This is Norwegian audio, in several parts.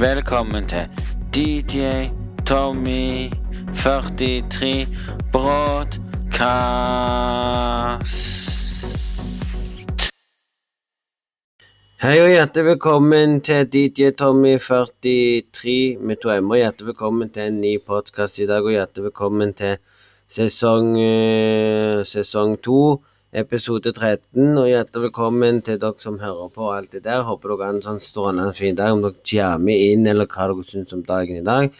Velkommen til DJ Tommy 43 Broadcast. Hei og hjertelig velkommen til DJ Tommy 43 med to m-er. Hjertelig velkommen til en ny podkast i dag, og hjertelig velkommen til sesong uh, sesong to, episode 13. Og hjertelig velkommen til dere som hører på alt det der. Håper dere har en sånn strålende fin dag. Om dere jammer inn, eller hva dere syns om dagen i dag.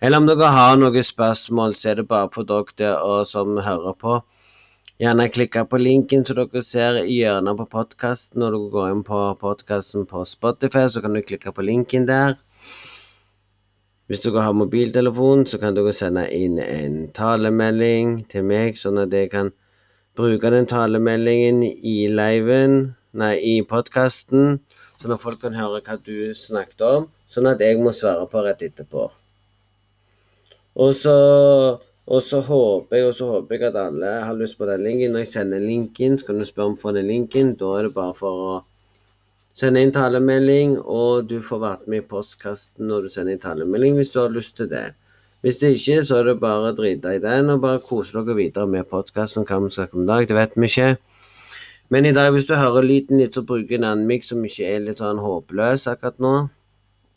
Eller om dere har noen spørsmål, så er det bare for dere der og som hører på. Gjerne klikke på linken så dere ser i hjørnet på podkasten. Når dere går inn på podkasten på Spotify, så kan du klikke på linken der. Hvis dere har mobiltelefon, så kan dere sende inn en talemelding til meg, sånn at jeg kan bruke den talemeldingen i liven, nei, i podkasten, sånn at folk kan høre hva du snakket om, sånn at jeg må svare på rett etterpå. Og så, og så håper jeg og så håper jeg at alle har lyst på den linken. Når jeg sender linken, så kan du spørre om å få den linken. Da er det bare for å sende inn talemelding, og du får vært med i postkasten når du sender inn talemelding hvis du har lyst til det. Hvis det ikke, så er det bare å drite i den og bare kose dere videre med podkasten. Hva vi snakker om i dag, det vet vi ikke. Men i dag, hvis du hører lyden litt, så bruker jeg en annen mic som ikke er litt sånn håpløs akkurat nå.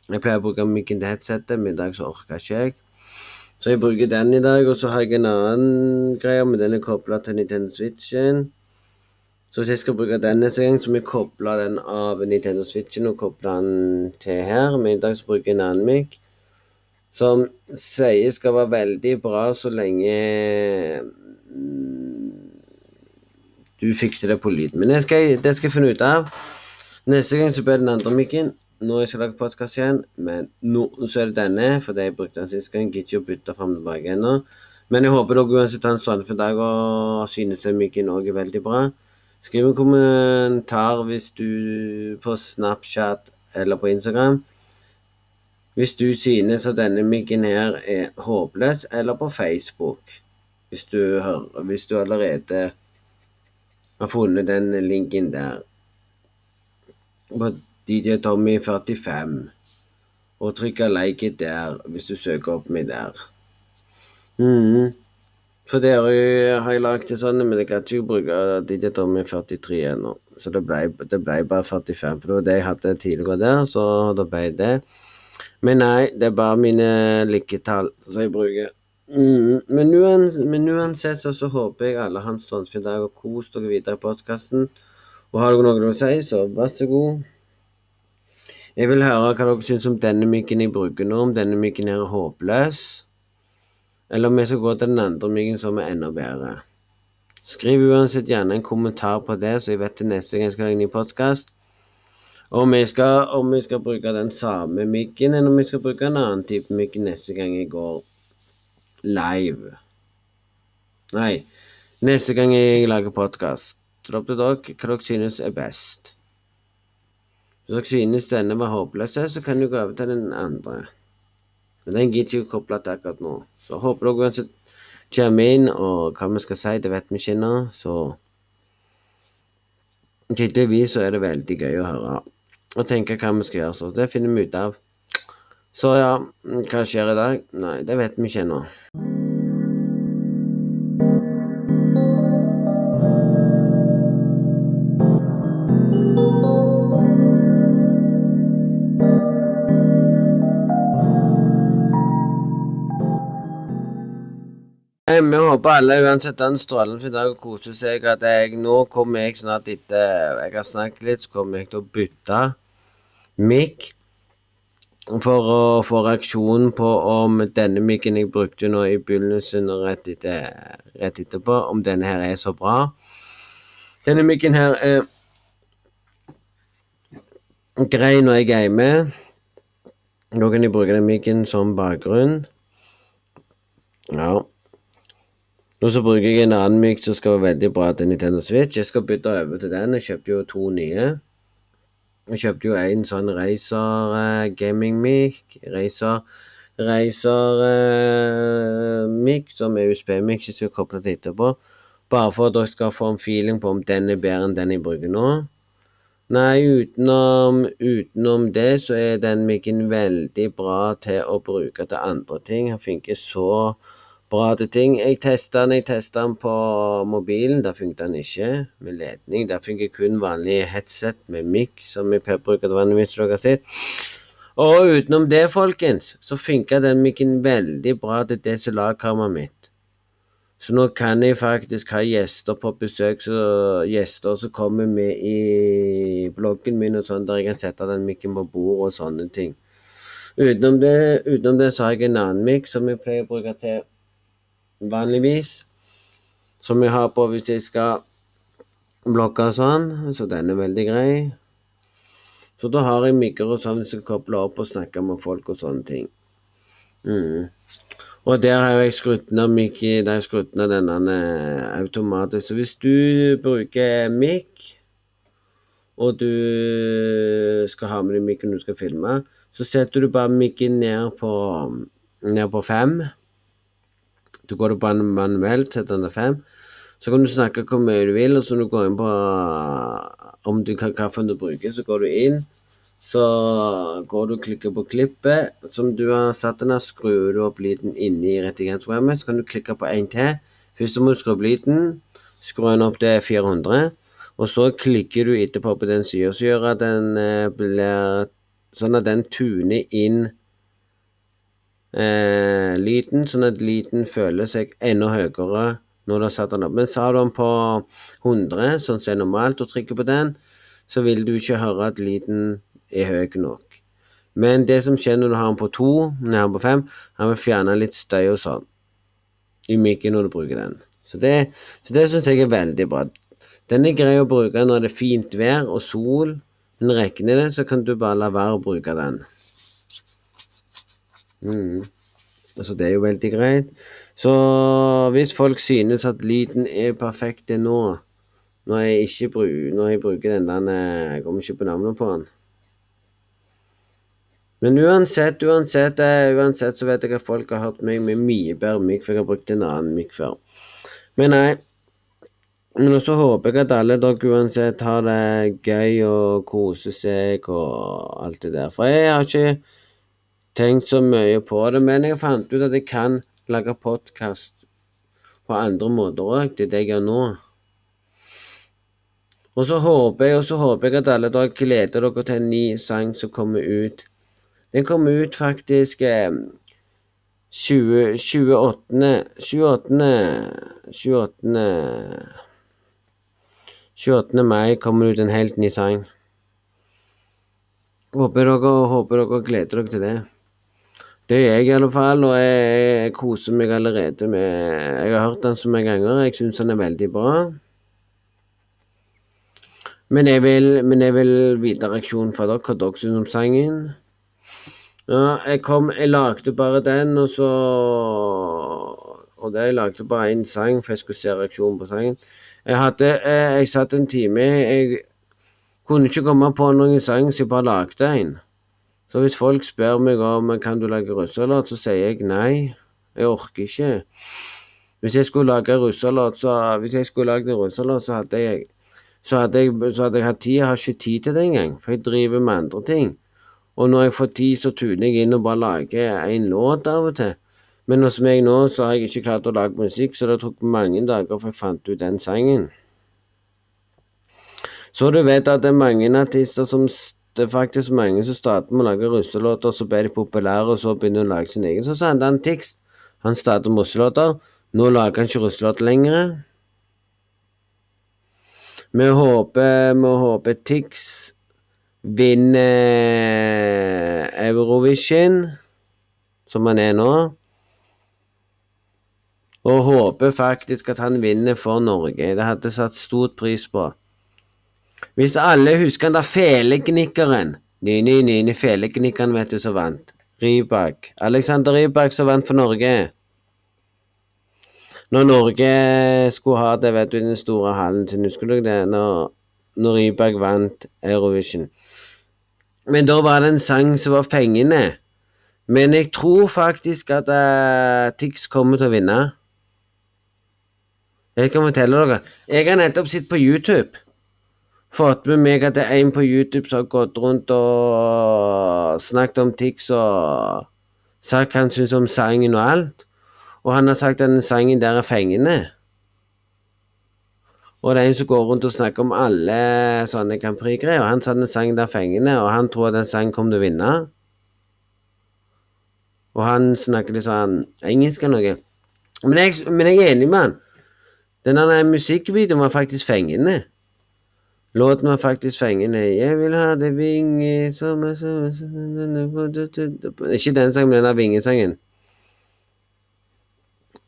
Jeg pleier å bruke mikken til headsetet, men i dag så orker ikke jeg. Så jeg bruker den i dag, og så har jeg en annen greie, men den er kobla til Nintendo Switchen. Så hvis jeg skal bruke den neste gang, så må jeg koble den av Nintendo Switchen og koble den til her. Men i dag så bruker jeg en annen mic som sier skal være veldig bra så lenge du fikser det på lyd. Men det skal, det skal jeg finne ut av. Neste gang så blir det den andre mikken nå jeg skal lage podkast igjen, men nå så er det denne, fordi jeg brukte den sist gang. Gidder ikke å bytte fram tilbake ennå. Men jeg håper dere uansett har en sånn for dag og synes mikken òg er veldig bra. Skriv en kommentar hvis du på Snapchat eller på Instagram. Hvis du synes at denne mikken her er håpløs, eller på Facebook. Hvis du, hører, hvis du allerede har funnet den linken der. På DJ Tommy 45. Og trykk like der hvis du søker opp meg der. Mm. For dere har jeg lagd det sånn, men jeg kan ikke bruke DJ Tommy 43 ennå. Så det ble, det ble, bare 45, for det var det jeg hadde tidligere der, så da ble det. Men nei, det er bare mine lykketall som jeg bruker. Mm. Men, uansett, så, så, håper jeg alle har en strålende dag og kos dere videre i podkasten. Og har dere noe å si, så vær så god. Jeg vil høre hva dere syns om denne mikken jeg bruker nå, om denne mikken er håpløs. Eller om jeg skal gå til den andre mikken som er enda bedre. Skriv uansett gjerne en kommentar på det, så jeg vet til neste gang jeg skal legge ny podkast. Om, om jeg skal bruke den samme mikken, eller om jeg skal bruke en annen type mikk neste gang jeg går live. Nei, neste gang jeg lager podkast. Det til dere hva dere synes er best. Hvis dere synes denne var håpløs, så kan du gå over til den andre. Men den gidder ikke å koble til akkurat nå. Så håper dere uansett kommer inn, og hva vi skal si, det vet vi ikke ennå. Så tydeligvis så er det veldig gøy å høre og tenke hva vi skal gjøre. Så det finner vi ut av. Så ja, hva skjer i dag? Nei, det vet vi ikke ennå. Vi håper alle uansett har en strålende dag og koser seg. At jeg nå kommer jeg snart etter jeg har snakket litt, så kommer jeg til å bytte mic. For å få reaksjon på om denne mikken jeg brukte nå i begynnelsen og rett, etter, rett etterpå, om denne her er så bra. Denne mikken her er grei når jeg gamer. Nå kan jeg bruke den mikken som bakgrunn. Ja. Og så bruker jeg en annen mic som skal være veldig bra til Nintendo Switch. Jeg skal bytte over til den. Jeg kjøpte jo to nye. Jeg kjøpte jo en sånn Racer uh, gaming mic. Racer Racer uh, mic som er USB-mic som skal koble til etterpå. Bare for at dere skal få en feeling på om den er bedre enn den jeg bruker nå. Nei, utenom, utenom det så er den mic'en veldig bra til å bruke til andre ting. Han funker så bra til ting. Jeg testa den, jeg testa den på mobilen. Da funket den ikke med ledning. Der funker kun vanlig headset med mic, som jeg bruker til vanligvis. dere sett. Og utenom det, folkens, så funka den mikken veldig bra til DSLR-kameraet mitt. Så nå kan jeg faktisk ha gjester på besøk, så gjester som kommer med i bloggen min og sånn, der jeg kan sette den mikken på bordet og sånne ting. Utenom det, utenom det så har jeg en annen mikk som jeg pleier å bruke til vanligvis. Som jeg har på hvis jeg skal blokke og sånn, så den er veldig grei. Så da har jeg mikker og sånn som skal kobler opp og snakke med folk og sånne ting. Mm. Og der har jeg skrudd ned mikken der jeg skrudd ned denne automatisk. Så hvis du bruker mikk, og du skal ha med deg mikken du skal filme, så setter du bare mikken ned på, ned på fem. Du går på manuelt, setter den til fem. Så kan du snakke hvor mye du vil, og så når du går inn på om du kan kaffen du bruker, så går du inn. Så går du og klikker på klippet som du har satt den her, skrur du opp lyden inne i redigeringsprogrammet. Så kan du klikke på en til. Først må du skru opp lyden, skru den opp til 400. Og så klikker du etterpå på den sida, så gjør at den eh, blir sånn at den tuner inn eh, lyden, sånn at lyden føler seg enda høyere når du har satt den opp. Men har du den på 100, sånn som er normalt, og trykker på den, så vil du ikke høre at lyden er høy nok. Men det som skjer når du har den på 2, når du har den på 5, han vil fjerne litt støy og sånn i mikken når du bruker den. Så det, så det syns jeg er veldig bra. Den er grei å bruke når det er fint vær og sol. Men regner det, så kan du bare la være å bruke den. Mm. Altså, det er jo veldig greit. Så hvis folk synes at lyden er perfekt nå, når jeg ikke bruker, når jeg bruker den der Jeg kommer ikke på navnet på den. Men uansett, uansett, eh, uansett så vet jeg at folk har hørt meg med mye bedre mic, for jeg har brukt en annen mic før. Men nei. Men også håper jeg at alle dere uansett har det gøy og koser seg og alt det der. For jeg har ikke tenkt så mye på det, men jeg fant ut at jeg kan lage podkast på andre måter òg. Det er det jeg gjør nå. Og så håper jeg, håper jeg at alle dere gleder dere til en ny sang som kommer ut den kommer ut faktisk eh, 20, 28. 28. 28. 28. mai kommer ut en helt ny sang. Håper dere, håper dere gleder dere til det. Det gjør jeg i alle fall, og jeg, jeg, koser meg allerede med Jeg har hørt den så mange ganger, jeg syns den er veldig bra. Men jeg vil, men jeg vil vite reaksjonen fra dere, hva dere syns om sangen. Ja, jeg kom Jeg lagde bare den, og så Og det, jeg lagde bare én sang, for jeg skulle se reaksjonen på sangen. Jeg hadde Jeg, Jeg satt en time Jeg kunne ikke komme på noen sang, så jeg bare lagde en. Så hvis folk spør meg om kan du lage russelåt, så sier jeg nei. Jeg orker ikke. Hvis jeg skulle lage russelåt, så Hvis jeg skulle lagd en russelåt, så hadde jeg så hadde jeg, så hadde jeg hatt tid. Jeg har ikke tid til det engang, for jeg driver med andre ting. Og når jeg får tid, så tuner jeg inn og bare lager en låt av og til. Men hos meg nå så har jeg ikke klart å lage musikk, så det tok mange dager før jeg fant ut den sangen. Så du vet at det er mange artister som Det er faktisk mange som starter med å lage russelåter, så ble de populære, og så begynner de å lage sin egen. Så sa han Tix. Han startet med russelåter. Nå lager han ikke russelåter lenger. Vi håper, vi håper Tix vinner Eurovision, som han er nå. Og håper faktisk at han vinner for Norge. Det hadde satt stort pris på. Hvis alle husker den der feleknikkeren Ny-ny-ny, feleknikkeren, vet du, som vant. Rybak. Alexander Rybak som vant for Norge. Når Norge skulle ha det, vet du, den store hallen sin, husker du det? Når, når Rybak vant Eurovision. Men da var det en sang som var fengende. Men jeg tror faktisk at uh, Tix kommer til å vinne. Jeg kan fortelle dere. Jeg har nettopp sett på YouTube. Fått med meg at det er en på YouTube som har gått rundt og snakket om Tix og sagt hva han syns om sangen og alt. Og han har sagt at den sangen der er fengende. Og det er en som går rundt og snakker om alle sånne Grand Prix-greier. Han sa den sangen der fengende, og han tror at den sangen kommer til å vinne. Og han snakker litt sånn engelsk eller noe. Men jeg, men jeg er enig med han. Denne musikkvideoen var faktisk fengende. Låten var faktisk fengende. Jeg vil ha det vinge som er så Ikke den sangen, men den vingesangen.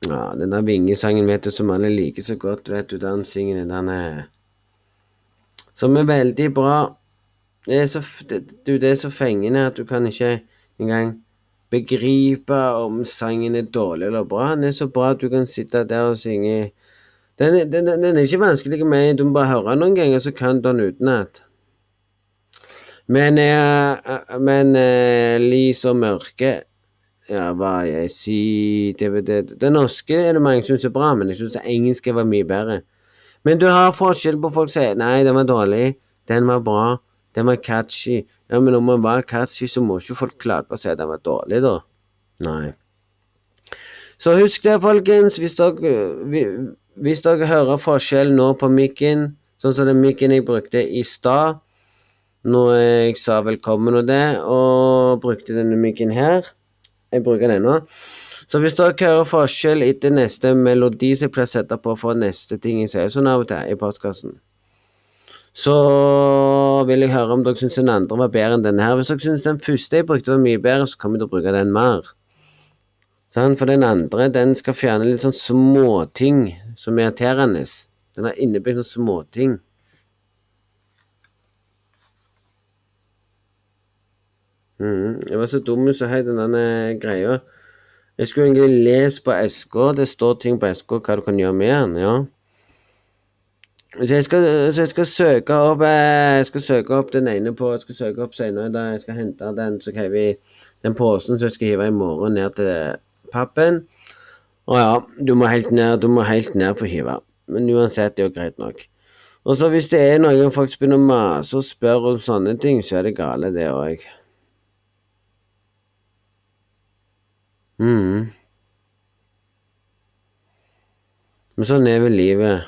Ja, den der vingesangen vet du som alle liker så godt, vet du, den synger den er Som er veldig bra. Det er så, det, du, det er så fengende at du kan ikke engang begripe om sangen er dårlig eller bra. Den er så bra at du kan sitte der og synge den, den, den, er ikke vanskelig med Du må bare høre noen ganger, så kan du den utenat. Men, eh, men eh, lys og mørke Ja, hva jeg sier det, norske er det mange som syns er bra, men jeg syns engelsk var mye bedre. Men du har forskjell på folk som sier nei, den var dårlig, den var bra, den var catchy. Ja, men om den var catchy, så må ikke folk klage og si at den var dårlig, da. Nei. Så husk det, folkens. Hvis dere hvis dere hører forskjell nå på mikken, sånn som den mikken jeg brukte i stad når jeg sa velkommen og det, og brukte denne mikken her Jeg bruker den nå. Så hvis dere hører forskjell etter neste melodi som jeg pleier å sette på for neste ting jeg sier sånn av og til i postkassen, så vil jeg høre om dere syns den andre var bedre enn denne her. Hvis dere syns den første jeg brukte var mye bedre, så kommer jeg til å bruke den mer. For den andre, den skal fjerne litt sånn småting som er irriterende. Den har innebygd sånne småting. Mm, jeg var så dum som het denne greia. Jeg skulle egentlig lese på SK. Det står ting på SK hva du kan gjøre med den. ja. Så jeg, skal, så jeg skal søke opp eh, Jeg skal søke opp den ene på Jeg skal søke opp senere da jeg skal hente den så kan vi den posen som jeg skal hive i morgen ned til pappen. Å ja, du må helt ned, du må helt ned for hive. Men uansett, det er jo greit nok. Og så hvis det er noen folk som begynner å mase og spørre om sånne ting, så er det gale, det òg. mm. Men sånn er vel livet.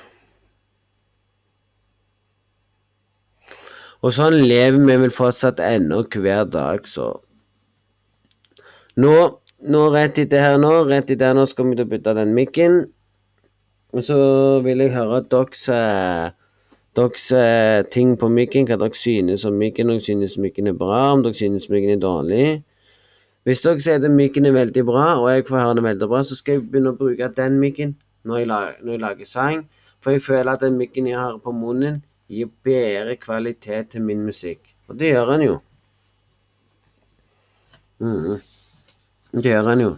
Og sånn lever vi vel fortsatt ennå hver dag, så Nå nå rett etter her nå, rett etter her nå skal vi til å bytte den mikken. Og så vil jeg høre deres, eh, eh, ting på mikken, hva dere synes om mikken. Om dere synes mikken er bra, om dere synes mikken er dårlig. Hvis dere sier at mikken er veldig bra, og jeg får høre den veldig bra, så skal jeg begynne å bruke den mikken når jeg, lager, når jeg lager sang. For jeg føler at den mikken jeg har på munnen, gir bedre kvalitet til min musikk. Og det gjør den jo. Mm. Det gjør han jo.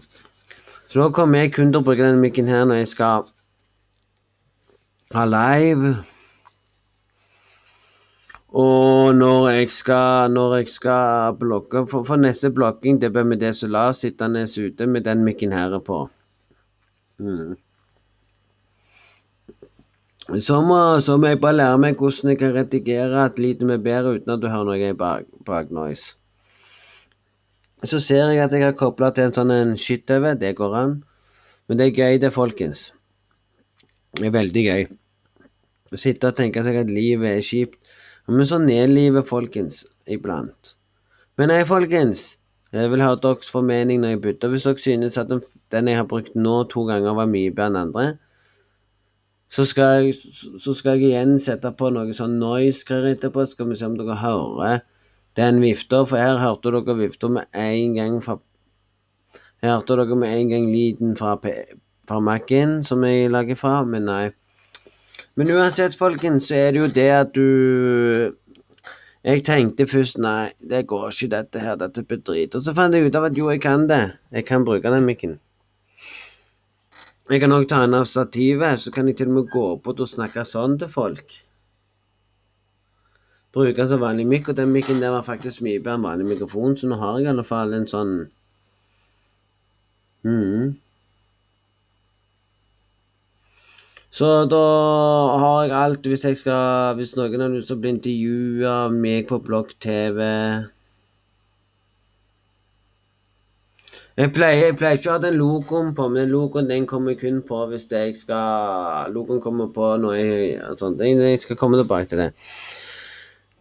Så da kommer jeg kun til å bruke denne mikken her når jeg skal ha live. Og når jeg skal, når jeg skal blokke for, for, neste blokking, det blir med DSLR sittende ute med den mikken her på. Mm. Så, må, så må jeg bare lære meg hvordan jeg kan redigere et lite med bedre uten at du hører noe bak, bak noise. Så ser jeg at jeg har kobla til en sånn en. Det går an. Men det er gøy, det, folkens. Det er veldig gøy. Å sitte og tenke seg at livet er kjipt. Men sånn er livet, folkens. Iblant. Men nei, folkens. Jeg vil høre deres formening når jeg bytter. Hvis dere synes at den, den, jeg har brukt nå to ganger, var mye bedre enn andre, så skal, jeg, så skal jeg igjen sette på noe sånn noise her etterpå. Så skal vi se om dere hører den vifta, for her hørte dere vifta med en gang fra Her hørte dere med en gang lyden fra, fra Mac-en som jeg lager fra, men nei. Men uansett, folkens, så er det jo det at du Jeg tenkte først nei, det går ikke, dette her, dette blir drit. Og så fant jeg ut av at jo, jeg kan det. Jeg kan bruke den mikken. Jeg kan òg ta den av stativet, så kan jeg til og med gå bort og snakke sånn til folk bruke som vanlig mikk, og den mikken der var faktisk mye bedre enn vanlig mikrofon, så nå har jeg i alle fall en sånn mm. Så da har jeg alt hvis jeg skal Hvis noen har lyst til å bli intervjua av meg på blogg-TV jeg pleier, jeg pleier, ikke å ha den logoen på, men den logoen den kommer kun på hvis jeg skal Logoen kommer på når jeg sånt. Jeg skal komme tilbake til det.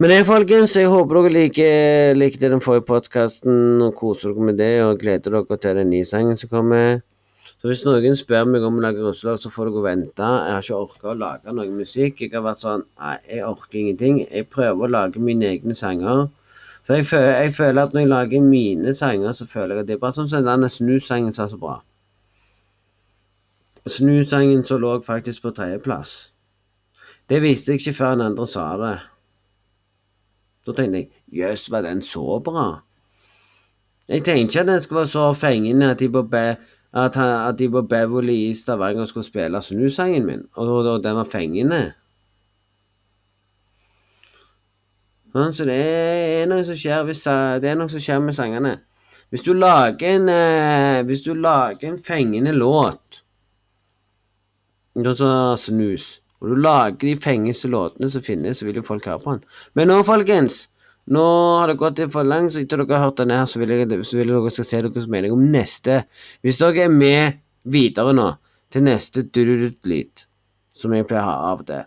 Men det, folkens, jeg håper dere liker, likte den forrige podkasten og koser dere med det, og gleder dere til den nye sangen som kommer. Så hvis noen spør meg om å lage russelag, så får dere vente. Jeg har ikke orka å lage noe musikk. Jeg har vært sånn Nei, jeg orker ingenting. Jeg prøver å lage mine egne sanger. For jeg føler, jeg føler, at når jeg lager mine sanger, så føler jeg at det er bare sånn som den Snus-sangen som er så bra. Snus-sangen som lå faktisk på tredjeplass. Det visste jeg ikke før en andre sa det. Da tenkte jeg jøss, var den så bra? Jeg tenkte ikke at den skulle være så fengende at de på, Be at, at de på Beverly i Stavanger skulle spille Snus-sangen min, og, og, og den var fengende. Så det er noe som skjer, hvis, det er noe som skjer med sangene. Hvis du lager en, eh, hvis du lager en fengende låt som Snus Og du lager de fengeste låtene som finnes, så vil jo folk høre på den. Men nå, folkens Nå har det gått litt for langt, så etter dere har hørt den her, så vil jeg, så vil dere skal se deres mening om neste. Hvis dere er med videre nå til neste dudut-lyd, som jeg pleier å ha av det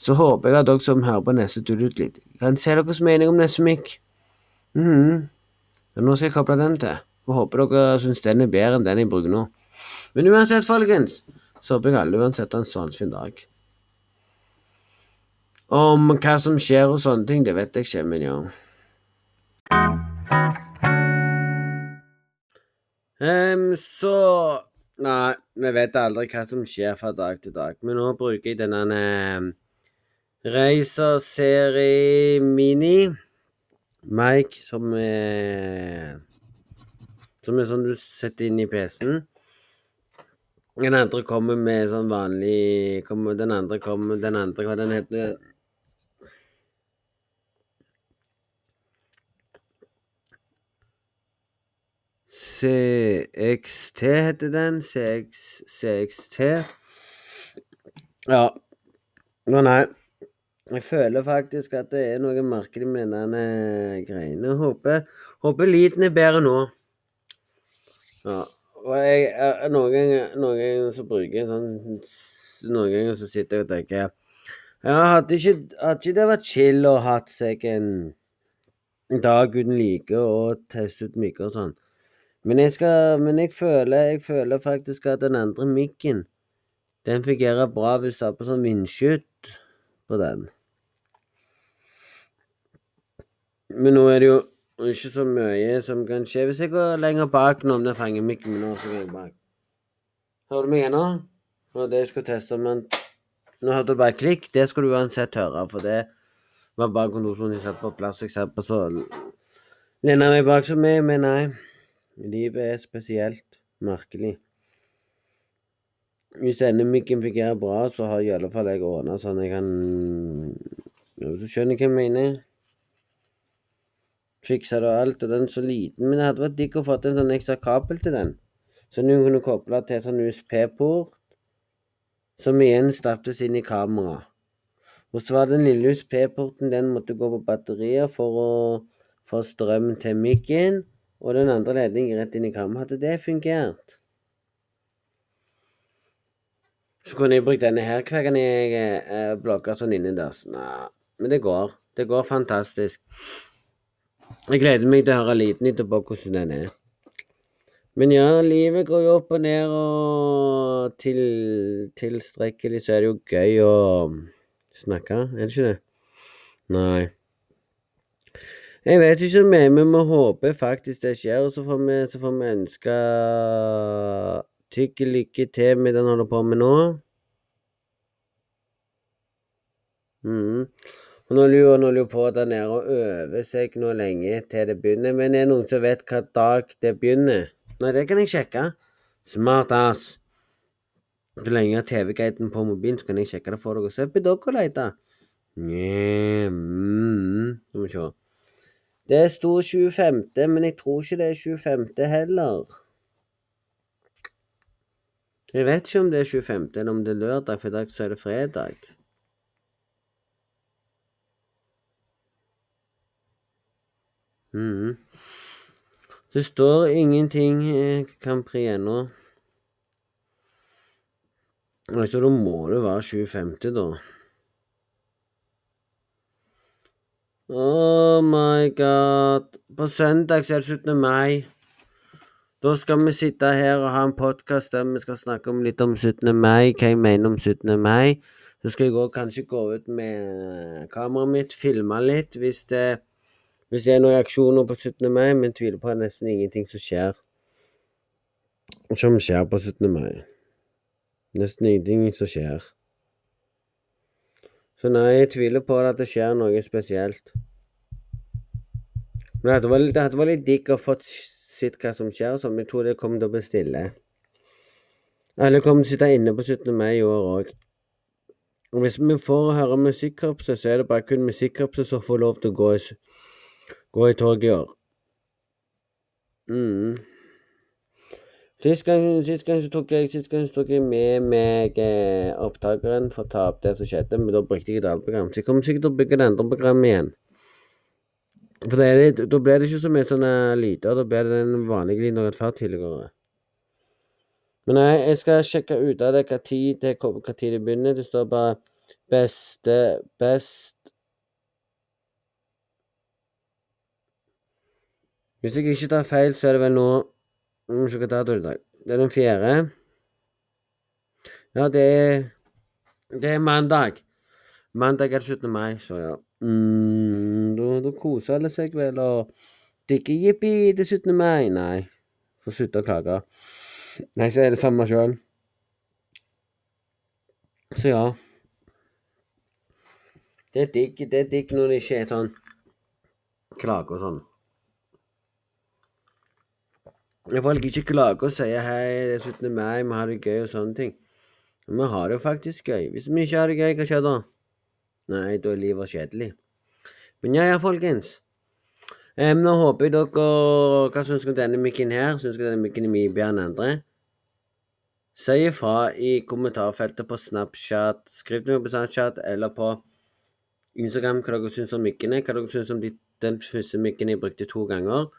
så håper jeg at dere som hører på neste litt, kan se deres mening om neste mic. Mm. Nå skal jeg koble den til, og håper dere syns den er bedre enn den jeg bruker nå. Men uansett, folkens, så håper jeg alle uansett har en sånn fin dag. Om hva som skjer og sånne ting, det vet jeg ikke, men ja. Um, så Nei, vi vet aldri hva som skjer fra dag til dag, men nå bruker jeg denne Racer Serie Mini. Mike, som er Som er sånn du setter inn i PC-en. Den andre kommer med sånn vanlig kommer, Den andre kommer Den andre, hva den heter CXT heter den. CX, CXT. Ja. Å nei. Jeg føler faktisk at det er noe merkelig med denne greiene. Håper, håper lyden er bedre nå. Ja. Og jeg, noen, ganger, noen ganger så bruker jeg sånn Noen ganger så sitter jeg og tenker Ja, hadde ikke, hadde ikke det vært chill å hatt seg en dag uten like og teste ut mikker og sånn? Men jeg skal Men jeg føler, jeg føler faktisk at den andre mikken, den fungerer bra hvis du har på sånn vindskydd på den. Men nå er det jo ikke så mye som kan skje. Hvis jeg går lenger bak nå, om det fanger mikken min nå, så går jeg bak. Hører du meg ennå? Og det jeg skulle teste, men Nå hørte du bare klikk. Det skal du uansett høre, for det var bare kontorstolen jeg satt på plass. Jeg satt på så lena meg bak som meg, men nei. Livet er spesielt merkelig. Hvis denne mikken fungerer bra, så har i alle fall jeg ordna sånn jeg kan Du skjønner hva jeg mener? fiksa og alt, og den er så liten. Men det hadde vært digg å få en sånn ekstra kabel til den. Så hun kunne koble til sånn USP-port, som igjen stappes inn i kamera. Og så var den lille USP-porten, den måtte gå på batterier for å få strøm til mikken, og den andre ledningen rett inn i kameraet. Hadde det fungert? Så kunne jeg brukt denne her hver gang jeg eh, blogger sånn innendørs. Nei, men det går. Det går fantastisk. Jeg gleder meg til å høre liten etterpå hvordan den er. Men ja, livet går jo opp og ned, og til, tilstrekkelig så er det jo gøy å snakke, er det ikke det? Nei. Jeg vet ikke mer, Vi må håpe faktisk det skjer, og så får vi, så får vi ønske Tykke lykke til med det han holder på med nå. Mm. Og nå lurer han jo på der nede og øver seg nå lenge til det begynner. Men er det noen som vet hva dag det begynner? Nei, det kan jeg sjekke. Smart ass. Så lenge jeg har TV-guiden på mobilen, så kan jeg sjekke det for dere. Se på dere leter. Nja mm, vi se. Det sto 25., men jeg tror ikke det er 25. heller. Jeg vet ikke om det er 25., eller om det er lørdag, for i dag så er det fredag. Mm. Det står ingenting i Campri ennå. Altså, da må det være 25., da. Oh my god. På søndag så er det 17. mai. Da skal vi sitte her og ha en podkast der vi skal snakke om litt om 17. mai, hva jeg mener om 17. mai. Så skal jeg også kanskje gå ut med kameraet mitt, filme litt hvis det, hvis det er noen reaksjoner på 17. mai, men tviler på nesten ingenting som skjer. Som skjer på 17. mai. Nesten ingenting som skjer. Så nei, jeg tviler på at det skjer noe spesielt. Men det hadde vært, litt digg å få sett hva som skjer, så jeg tror det kommer til å bli stille. Alle kommer til å sitte inne på 17. mai i år òg. Og hvis vi får høre musikkorpset, så er det bare kun musikkorpset som får lov til å gå i, gå i tog i år. Mm. Gang, så tok jeg, så tok jeg med meg eh, opptakeren for å ta opp det som skjedde, men da brukte jeg et annet program. Så jeg kommer sikkert til å bygge det andre programmet igjen. For da ble det ikke så mye sånne lyder, da ble det den vanlige lyden jeg har tidligere. Men nei, jeg skal sjekke ut av det hva tid det, hva tid det begynner. Det står bare beste best Hvis jeg ikke tar feil, så er det vel nå Hvilken dato er det i dag? Det er den fjerde. Ja, det er Det er mandag. Mandag er 17. mai, så ja. Mm, da, da koser alle seg vel og digger jippi, er 17. mai. Nei, får slutte å klage. Nei, så er det samme sjøl. Så ja. Det er digg når det ikke er sånn klage og sånn. Folk ikke klager og sier 'hei, det er 17. mai, vi har det gøy' og sånne ting. Men vi har det faktisk gøy. Hvis vi ikke har det gøy, hva skjer da? Nei, da er livet kjedelig. Men ja, ja, folkens. Um, nå håper jeg dere Hva syns dere om denne mikken her? Syns dere denne mikken er mye bedre enn andre? Si ifra i kommentarfeltet på Snapchat. Skriv til på Snapchat eller på Instagram hva dere syns om mikkene. Hva dere syns om de, den første mikken jeg brukte to ganger.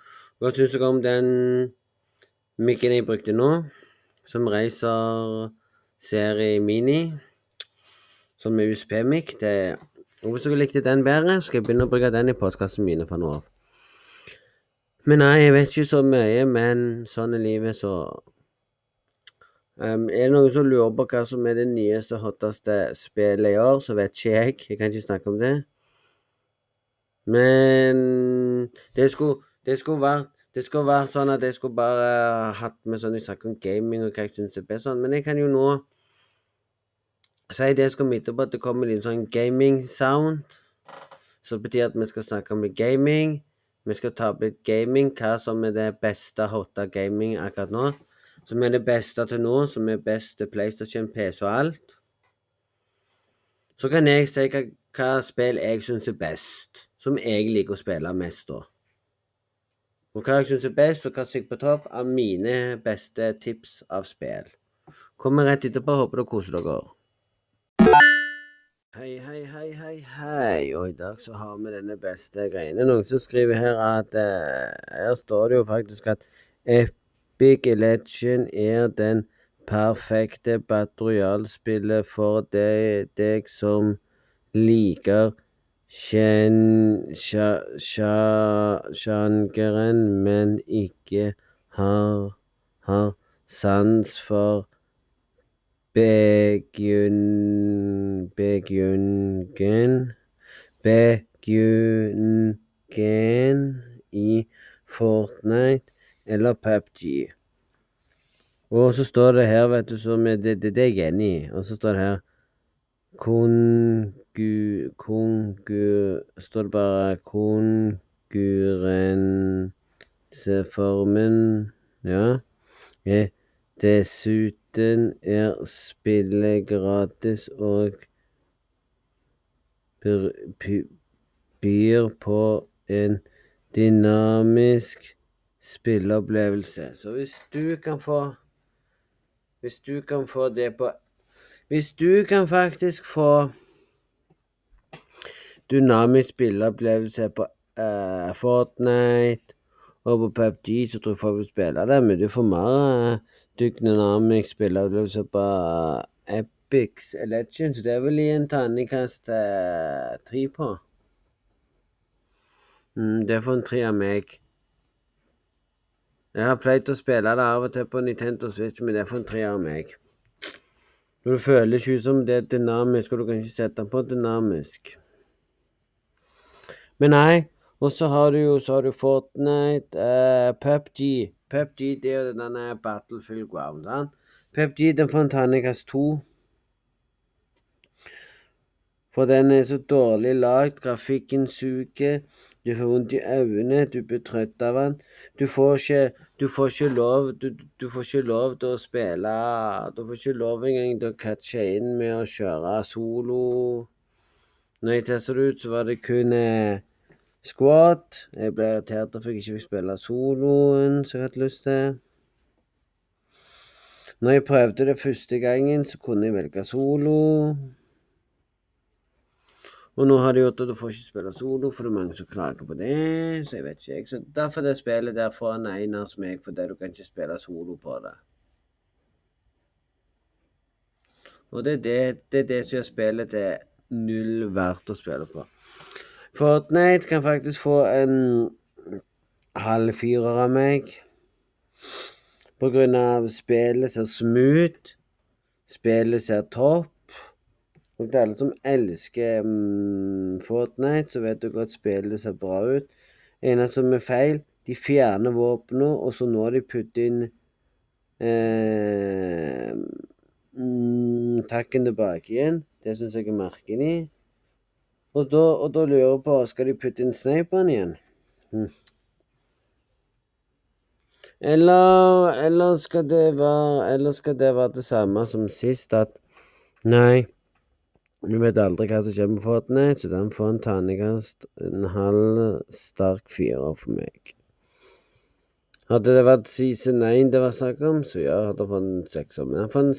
Hva syns dere om den Mikken jeg brukte nå, som Racer serie Mini, som er USP-mikk Hvis dere likte den bedre, skal jeg begynne å bruke den i postkassen mine fra nå av. Men nei, jeg vet ikke så mye, men sånn er livet, så um, Er det noen som lurer på hva som er det nyeste, hotteste spillet i år, så vet ikke jeg. Jeg kan ikke snakke om det. Men det skulle, det skulle vært det skulle være sånn at jeg skulle bare hatt med sånn Jeg snakker om gaming og hva jeg syns er best sånn, men jeg kan jo nå si det jeg skal midte på at det kommer litt sånn gaming-sound. Det betyr at vi skal snakke om gaming. Vi skal ta opp litt gaming, hva som er det beste hotte gaming akkurat nå. Som er det beste til nå, som er best til PlayStation, PC og alt. Så kan jeg si hva, hva spill jeg syns er best. Som jeg liker å spille mest, da. Og hva jeg syns er best, og hva som på topp av mine beste tips av spill. Kommer rett etterpå. Håper dere koser dere. Hei, hei, hei, hei, hei. Og i dag så har vi denne beste greiene. Noen som skriver her at uh, Her står det jo faktisk at Epic Legend er den perfekte batterialspillet for deg, deg som liker sjangeren, men ikke har, sans for Begyngen i Fortnite eller PubG. Og så står det her, vet du, som det, det, det er jeg enig i. Og så står det her. Står det bare konkurranseformen Ja. Dessuten er spillet gratis og byr på en dynamisk spilleopplevelse. Så hvis du kan få Hvis du kan få det på Hvis du kan faktisk få dynamisk spilleopplevelse på uh, Fortnite og på PubG, så tror jeg folk vil spille det, men du får mer uh, dynamisk spilleopplevelse på uh, Epics Legends. Det vil gi en terningkast tre på. Mm, det får en tre av meg. Jeg har pleid å spille det av og til på Nintendo Switch, men det får en tre av meg. Det føles ikke ut som det er dynamisk, og du kan ikke sette den på dynamisk. Men nei. Og så har du jo så har du Fortnite, uh, PubG. PubG det er jo denne Battlefield Ground. Sant? PubG den får en terningkast to. For den er så dårlig lagd, grafikken suger, du får vondt i øynene, du blir trøtt av den. Du får ikke, du får ikke lov du, du, får ikke lov til å spille Du får ikke lov engang til å catche inn med å kjøre solo. Når jeg testa det ut, så var det kun eh, squat. Jeg ble irritert for jeg ikke fikk spille soloen som jeg hadde lyst til. Når jeg prøvde det første gangen, så kunne jeg velge solo. Og nå har de gjort at du får ikke spille solo, for det er mange som klager på det. Så jeg vet ikke, jeg. Så derfor det spillet der foran Einar som jeg, fordi du kan ikke spille solo på det. Og det er det, det, er det som gjør spillet til null verdt å spille på. Fortnite kan faktisk få en halv firer av meg. På grunn av spillet ser smooth, spillet ser topp. Og til alle som elsker mm, Fortnite, så vet du godt spillet ser bra ut. Eneste som er feil, de fjerner våpnene, og så nå har de puttet inn eh, mm, takken tilbake igjen. Det syns jeg er merkelig. Og da, og da lurer jeg på Skal de putte inn sniperen igjen? Hm. Eller, eller, skal det være Eller skal det være det samme som sist, at Nei, vi vet aldri hva som kommer med Fortnite, så den får en terningkast en halv sterk firer for meg. Hadde det vært season 1 det var snakk om, så ja, hadde jeg fått en sekser. Men jeg får en,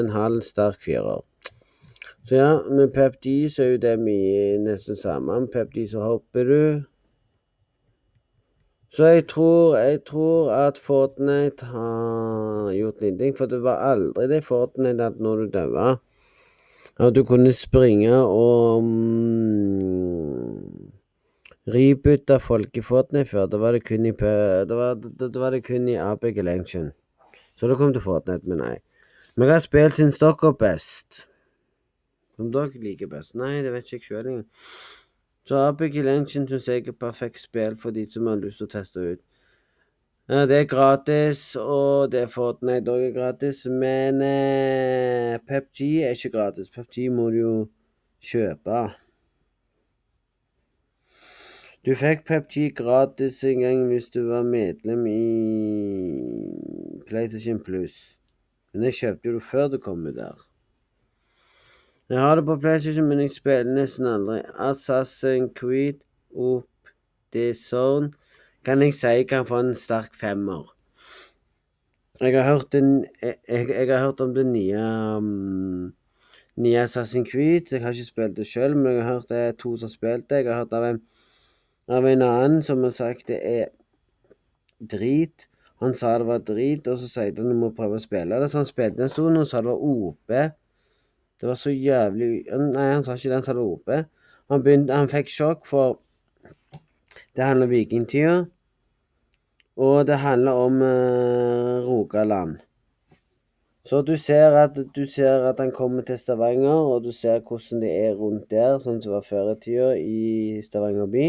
en halv sterk firer. Så ja, med PepD så er jo det mye nesten samme. Med PepD så hopper du. Så jeg tror, jeg tror at Fortnite har gjort litt for det var aldri det Fortnite at når du daua At du kunne springe og mm, rebytte folk i Fortnite før. Da var det kun i, det var, det, det var det kun i Apex Legend. Så det kom til Fortnite, men nei. Men jeg har spilt sin stokker best. Som dere liker best? Nei, det vet ikke jeg sjøl engang. Så Abigail Engine syns jeg er perfekt spill for de som har lyst til å teste ut. Det er gratis, og det er Fortnite òg gratis, men eh, PepG er ikke gratis. PepG må du jo kjøpe. Du fikk PepG gratis en gang hvis du var medlem i PlayStation Plus. Men jeg kjøpte jo det før det kom ut der. Jeg har det på PlayStation, men jeg spiller nesten aldri. Assassin Creed Up The Zone kan jeg si kan få en sterk femmer. Jeg har hørt, den, jeg, jeg har hørt om det nye um, nye Assassin Creed. Jeg har ikke spilt det sjøl, men jeg har hørt det er to som har spilt det. Jeg har hørt av en, av en annen som har sagt det er drit. Han sa det var drit, og så sier han at du må prøve å spille det. Så han spilte en stund og sa det var OP. Det var så jævlig Nei, han sa ikke det, han sa det OP. Han, begynte, han fikk sjokk, for det handler om vikingtida. Og det handler om uh, Rogaland. Så du ser, at, du ser at han kommer til Stavanger, og du ser hvordan det er rundt der, sånn som var før i tida i Stavanger by.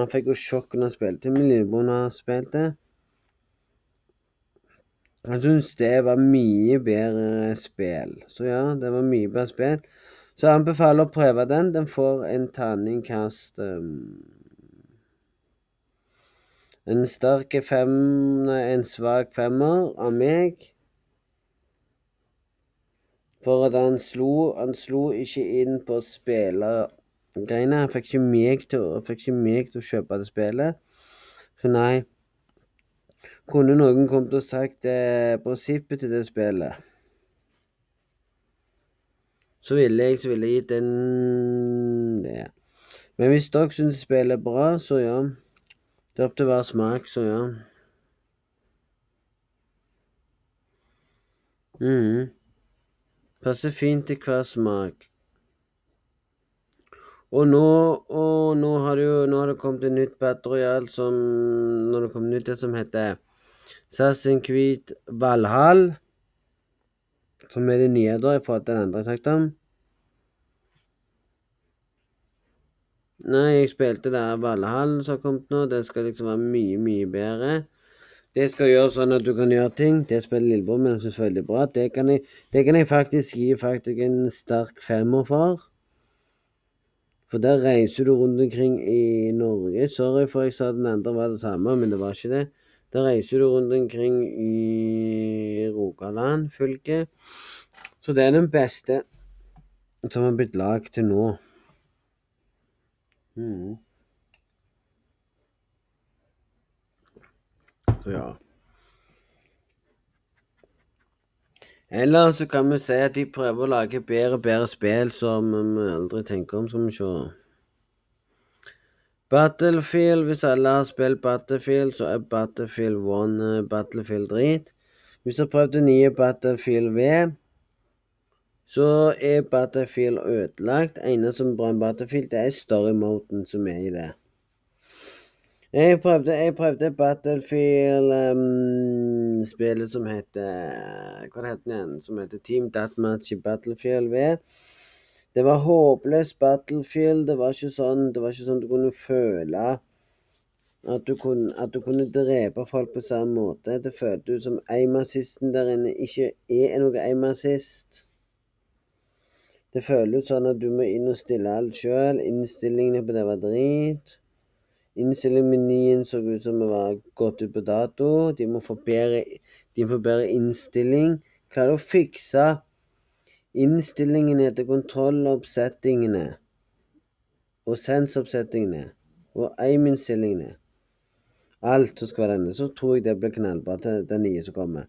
Han fikk jo sjokk når han spilte. Min lillebror spilte. Jeg syns det var mye bedre spill. Så ja, det var mye bedre spill. Så jeg anbefaler å prøve den. Den får en terningkast um, En sterk fem En svak femmer av meg. For at han slo Han slo ikke inn på spillergreiene. Han fikk ikke meg til, fikk ikke meg til å kjøpe det spillet. Så nei. Kunne noen kommet og sagt eh, prinsippet til det spillet, så ville jeg, så ville jeg gitt en det. Men hvis dere syns spillet er bra, så ja. Det er opp til hver smak, så ja. mm. Passer fint til hver smak. Og nå, og nå har det jo nå har det kommet et nytt Battle Royale som Når det kommer nytt det som heter Assassin's Kvit Valhall. Som er det nye, da, i forhold til den andre jeg snakket om. Nei, jeg spilte der Valhall som har kommet nå. Den skal liksom være mye, mye bedre. Det skal gjøre sånn at du kan gjøre ting. Det spiller lillebror min syns veldig bra. Det kan, jeg, det kan jeg faktisk gi faktisk en sterk femmer for. For der reiser du rundt omkring i Norge. Sorry for jeg sa den andre var det samme, men det var ikke det. Der reiser du rundt omkring i Rogaland fylke. Så det er den beste som har blitt lagd til nå. Mm. Så ja. Eller så kan vi si at de prøver å lage bedre og bedre spill som vi aldri tenker om. Skal vi se. Battlefield, hvis alle har spilt Battlefield, så er Battlefield 1 uh, Battlefield drit. Hvis du har prøvd det nye Battlefield V, så er Battlefield ødelagt. Eneste som er bra med Battlefield, det er story-moten som er i det. Jeg prøvde, jeg prøvde Battlefield-spillet um, som heter Hva heter den igjen? Som heter Team Deathmatch i Battlefield V. Det var håpløst Battlefield. Det var ikke sånn det var ikke sånn du kunne føle at du, kunne, at du kunne drepe folk på samme måte. Det føltes ut som aimassisten der inne ikke er noe aimassist. Det føles sånn at du må inn og stille alt sjøl. Innstillingene på det var drit. Innstillingsmenyen så ut som det var gått ut på dato. De må få bedre, de må få bedre innstilling. Klarer å fikse innstillingene til kontrolloppsettingene og sensoppsettingene og aim-innstillingene. Alt som skal være denne. Så tror jeg det blir knallbra til den nye som kommer.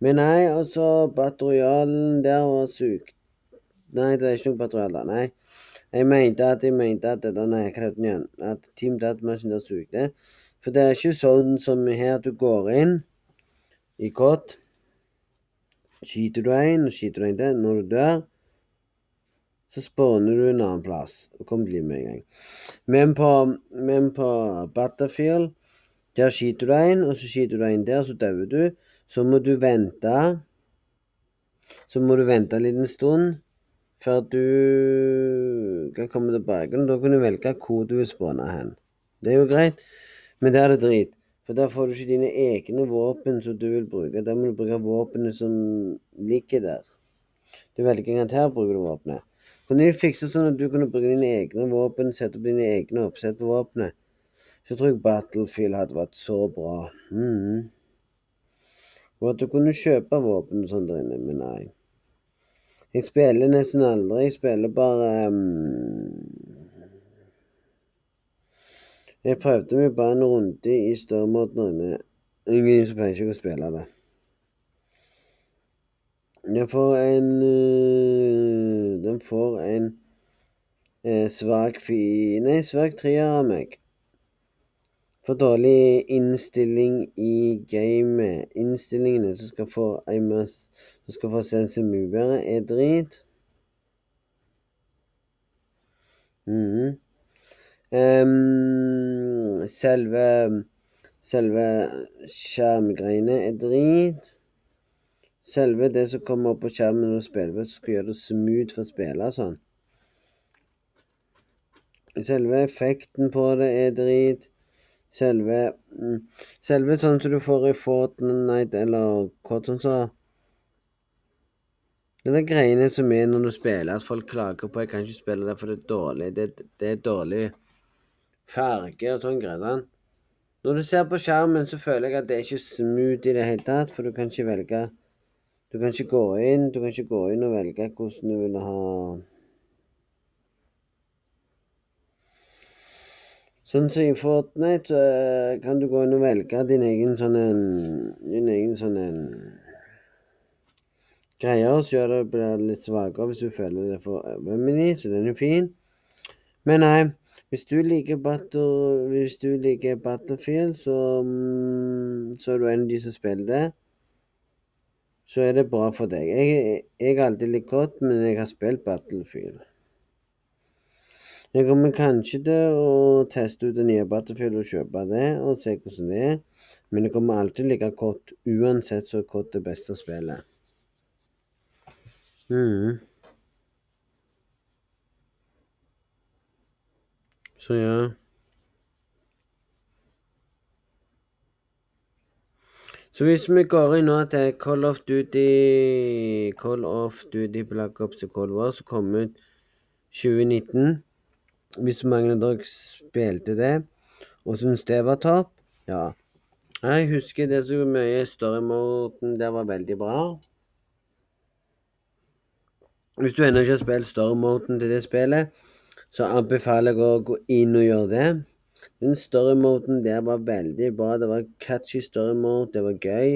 Men nei, altså Batterialen der var sykt. Nei, det er ikke noe Batterial Nei. Jeg mente at jeg mente at dette nei, igjen, at Team Deathmatch der sugde. For det er ikke sånn som her du går inn i kott. Skyter du en, skyter du en til. Når du dør, så spawner du en annen plass. Og kommer til med en gang. Men på, men på Battlefield, der skyter du en, og så skyter du en der, så dauer du. Så må du vente. Så må du vente en liten stund før du kan komme tilbake. Da kan du velge hvor du vil spåne hen. Det er jo greit, men der er det drit. For der får du ikke dine egne våpen som du vil bruke. Der må du bruke våpenet som ligger der. Du velger en her bruker du våpenet. Kan du fikse sånn at du kunne bruke dine egne våpen, sette opp dine egne oppsett på våpenet, så tror jeg Battlefield hadde vært så bra. Mm. Og at du kunne kjøpe våpen og sånn der inne, men nei. Jeg spiller nesten aldri. Jeg spiller bare um, Jeg prøvde meg bare en runde i størrmåten Ingen som pleier ikke å spille det. Den får en uh, Den får en uh, svak fi... Nei, svak treer av meg. For dårlig innstilling i gamet. Innstillingene som skal få Aimas som skal få sense mye bedre, er drit. Mm. Um, selve selve skjermgreiene er drit. Selve det som kommer opp på skjermen når du spiller, som skal gjøre det smooth for å spille sånn. Selve effekten på det er drit. Selve mm, Selve sånn som du får i Fortnite eller sånn så det er de greiene som er når du spiller, at folk klager på jeg kan ikke spille det for det er dårlig. Det, det er dårlig farge og sånn greier. Når du ser på skjermen, så føler jeg at det er ikke smooth i det hele tatt, for du kan ikke velge Du kan ikke gå inn, du kan ikke gå inn og velge hvordan du vil ha Sånn som i Fortnite, så eh, kan du gå inn og velge din egen sånn en Din egen sånn en greie, og så gjør det blir litt svakere hvis du føler det for overmeny, så den er fin. Men nei, hvis du liker Battle, hvis du liker Battlefield, så, mm, så er du en av de som spiller det. Så er det bra for deg. Jeg, jeg har alltid likt godt, men jeg har spilt Battlefield. Jeg kommer kanskje til å teste ut det nye Battlefield og kjøpe det, og se hvordan det er. Men det kommer alltid like kort, uansett så kort det beste spillet. Mm. Så ja. Så hvis vi går inn nå til Call of Duty Call of Duty Black Ops og Cold War, som kom ut 2019 Hvis mange av dere spilte det og syntes det var topp, ja. Jeg husker det så mye story-moden der var veldig bra. Hvis du ennå ikke har spilt story-moden til det spillet, så anbefaler jeg å gå inn og gjøre det. Den story-moden der var veldig bra. Det var catchy story-mode, det var gøy.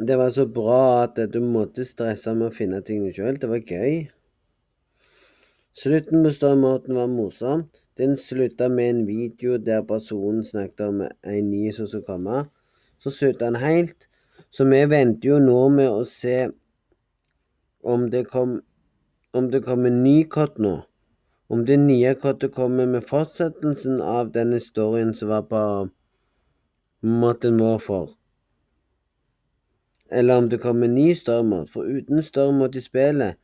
Det var så bra at du måtte stresse med å finne tingene sjøl. Det var gøy. Slutten på story-moden var morsom. Den slutta med en video der personen snakket om en ny som skulle komme. Så slutta den helt. Så vi venter jo nå med å se om det kom om det kommer ny kott nå. Om det nye kottet kommer med fortsettelsen av denne historien som var på Modern Warfare. Eller om det kommer ny Stormort, For uten Stormort i spillet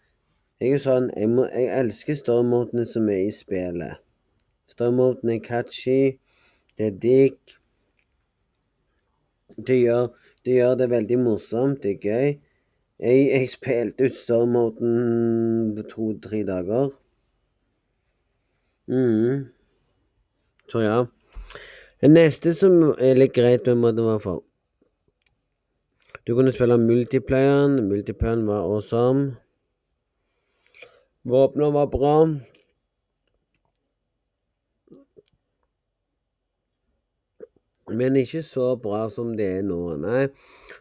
Jeg er sånn Jeg, må, jeg elsker Stormortene som er i spillet. Stormoden er catchy. Det er digg. Det gjør, det gjør det veldig morsomt. Det er gøy. Jeg, jeg spilte ut stormoden to-tre dager. Mm. Så ja. Det neste som er litt greit med Modern Warfare Du kunne spille multiplayeren. Multiplayeren var awesome. Våpnene var bra. Men ikke så bra som det er nå, nei.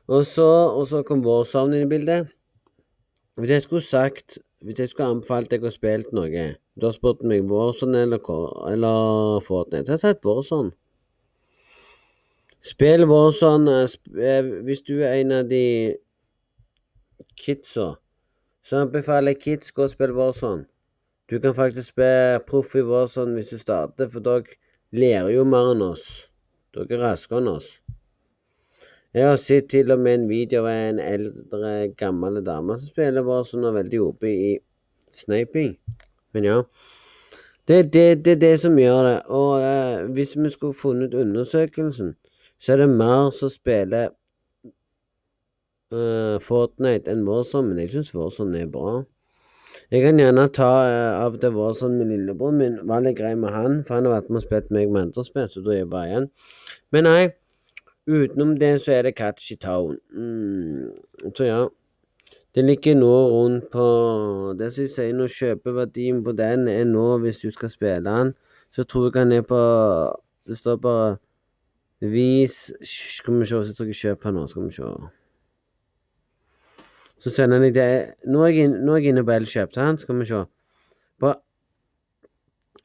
Og så, og kom Warzone inn i bildet. Hvis jeg skulle sagt Hvis jeg skulle anbefalt deg å spille noe Du har spurt meg Warzone eller, eller Fortnite. Jeg har sagt Warzone. Spill Warzone eh, hvis du er en av de kidsa. Så anbefaler jeg kids å spille Warzone. Du kan faktisk spille proff i Warzone hvis du starter, for dere lærer jo mer enn oss. Dere er raskere enn oss. Jeg har sett til og med en video av en eldre, gammel dame som spiller bare som er veldig oppe i sniping. Men ja. Det er det, det, det, som gjør det. Og eh, hvis vi skulle funnet undersøkelsen, så er det mer som spiller eh, Fortnite enn vår men jeg syns Warzone er bra. Jeg kan gjerne ta uh, av det sånn med lillebror min, var litt grei med han, for han har vært med og spilt meg med andre spill, så da er jeg bare igjen. Men nei, utenom det så er det Catchy Town. Mm, så ja. Det ligger nå rundt på Det som jeg sier nå, kjøpeverdien på den er nå, hvis du skal spille den, så tror jeg han er på Det står bare Vis Skal vi se jeg trykker kjøp her nå, skal vi se. Så sender jeg det Nå er jeg, nå er jeg inne på Elkjøp, sant? Skal vi se. På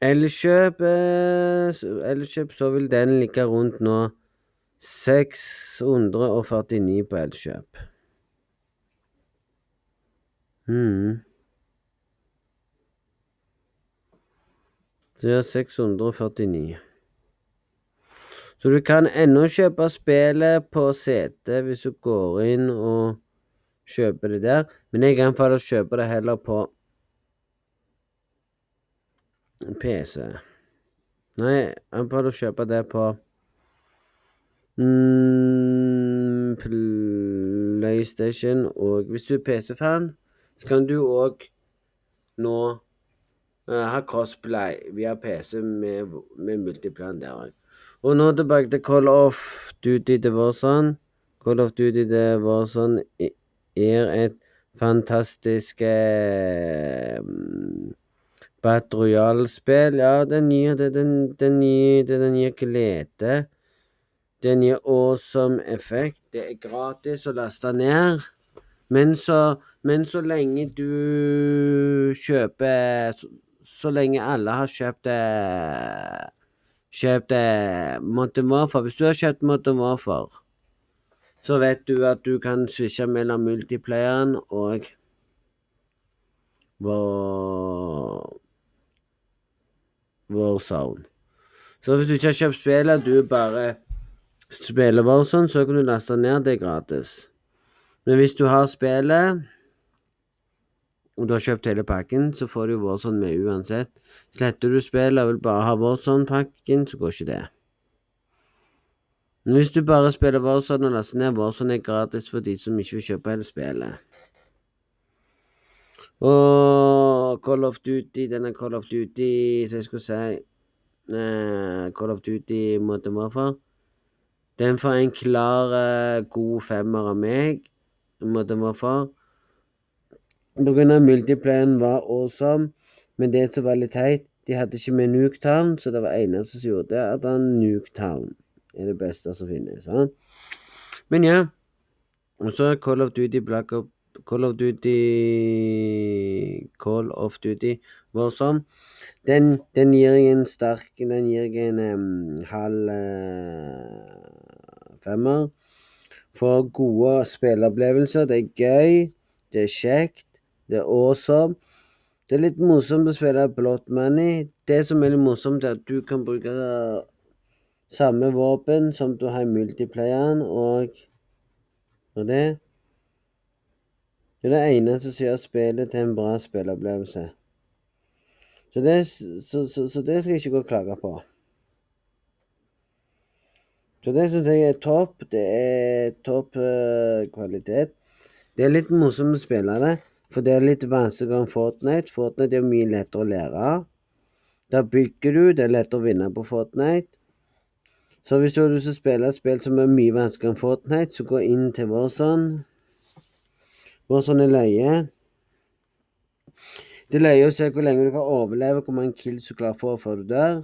Elkjøp Elkjøp så vil den ligge rundt nå 649 på Elkjøp. mm. Det er 649. Så du kan ennå kjøpe spillet på CD hvis du går inn og kjøper det der, men jeg anbefaler å kjøpe det heller på PC. Nei, jeg anbefaler å kjøpe det på Mm, PlayStation og Hvis du er PC-fan, så kan du òg nå uh, ha crossplay via PC med, med multiplan der òg. Og nå tilbake til Call of Duty det var. Call of Duty det var er et fantastisk eh, Battle Royale-spill, ja, den gir, det, den, den gir, det, den gir glede. Den gir awesome effekt. Det er gratis å laste ned. Men så, men så lenge du kjøper så, så lenge alle har kjøpt det Kjøpt Modern Warfare Hvis du har kjøpt Modern Warfare, så vet du at du kan switche mellom multiplayeren og Warzone. Så hvis du ikke har kjøpt spillet, du bare spiller Warzone, så kan du laste ned det gratis. Men hvis du har spillet, og du har kjøpt hele pakken, så får du Warzone med uansett. Sletter du spillet og vil bare ha Warzone-pakken, så går ikke det. Hvis du bare spiller Warzone og laster ned, Warzone er gratis for de som ikke vil kjøpe hele spillet. Og Call of Duty, denne Call of Duty, som jeg skulle si eh, Call of Duty måtte være for. Den får en klar, eh, god femmer av meg, Modern for. På grunn av multiplayeren var awesome, men det som var litt teit, de hadde ikke med Nuketown, så det var eneste som gjorde at han Nuketown er det beste som finnes. Sant? Men ja. Og så Call of Duty Black Ops Call of Duty Call of Duty Warzone. Den, den gir jeg en sterk Den gir jeg en um, halv uh, femmer. For gode spilleopplevelser. Det er gøy, det er kjekt, det er awesome. Det er litt morsomt å spille Blood Money. Det som er litt morsomt, er at du kan bruke samme våpen som du har i multiplayeren, og, og det det er det eneste som gjør spillet til en bra spilleopplevelse. Så det, så, så, så det skal jeg ikke gå og klage på. Så det syns jeg er topp. Det er topp uh, kvalitet. Det er litt morsomt å spille det, for det er litt vanskeligere enn Fortnite. Fortnite er mye lettere å lære av. Da bygger du, det er lettere å vinne på Fortnite. Så hvis du har lyst til å spille et spill som er mye vanskeligere enn Fortnite, så gå inn til Warzone. Bare er løye. Det er løye å se hvor lenge du kan overleve, hvor mange kills du klarer å få før du dør.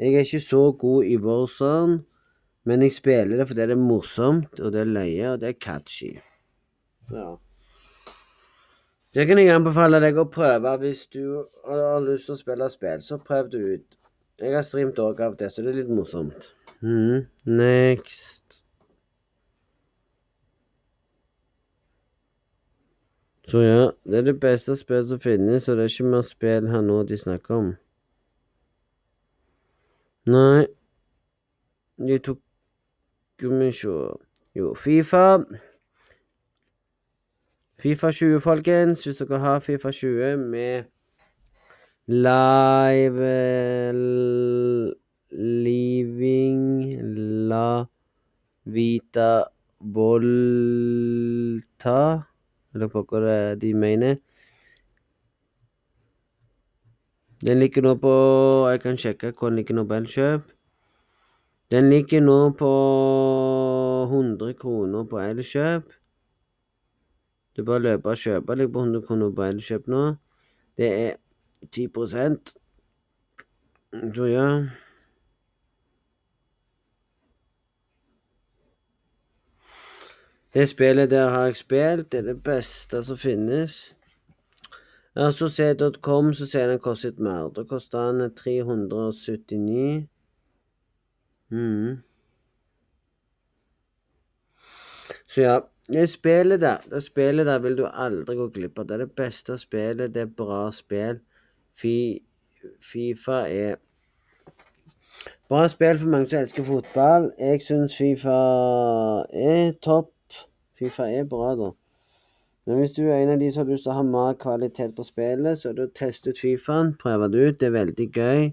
Jeg er ikke så god i Warzone, men jeg spiller det fordi det er morsomt, og det er løye, og det er catchy. Ja. Det kan jeg anbefale deg å prøve hvis du har lyst til å spille spill. Så prøv det ut. Jeg har streamt òg av det, så det er litt morsomt. Mm. Next. Så ja, det er det beste spillet som finnes, og det er ikke mer spill her nå de snakker om. Nei De tok Skal vi se Jo, Fifa. Fifa 20, folkens. Hvis dere har Fifa 20 med live Living La Vita Volta eller hva de mener. Den ligger nå på Jeg kan sjekke hvor den ligger nå på Elkjøp. Den ligger nå på 100 kroner på Elkjøp. Du bare løper og kjøper. Ligger på 100 kroner på Elkjøp nå. Det er 10 tror jeg. Det spillet der har jeg spilt. Det er det beste som finnes. C.com så sier den kostet mer. Da koster den 379. Mm. Så ja, det spillet der det spillet der vil du aldri gå glipp av. Det er det beste spillet. Det er bra spill. Fi, Fifa er bra spill for mange som elsker fotball. Jeg syns Fifa er topp Fifa er bra, da. Men hvis du er en av de som har lyst til å ha mer kvalitet på spillet, så er det å teste ut Fifaen. Prøve det ut. Det er veldig gøy.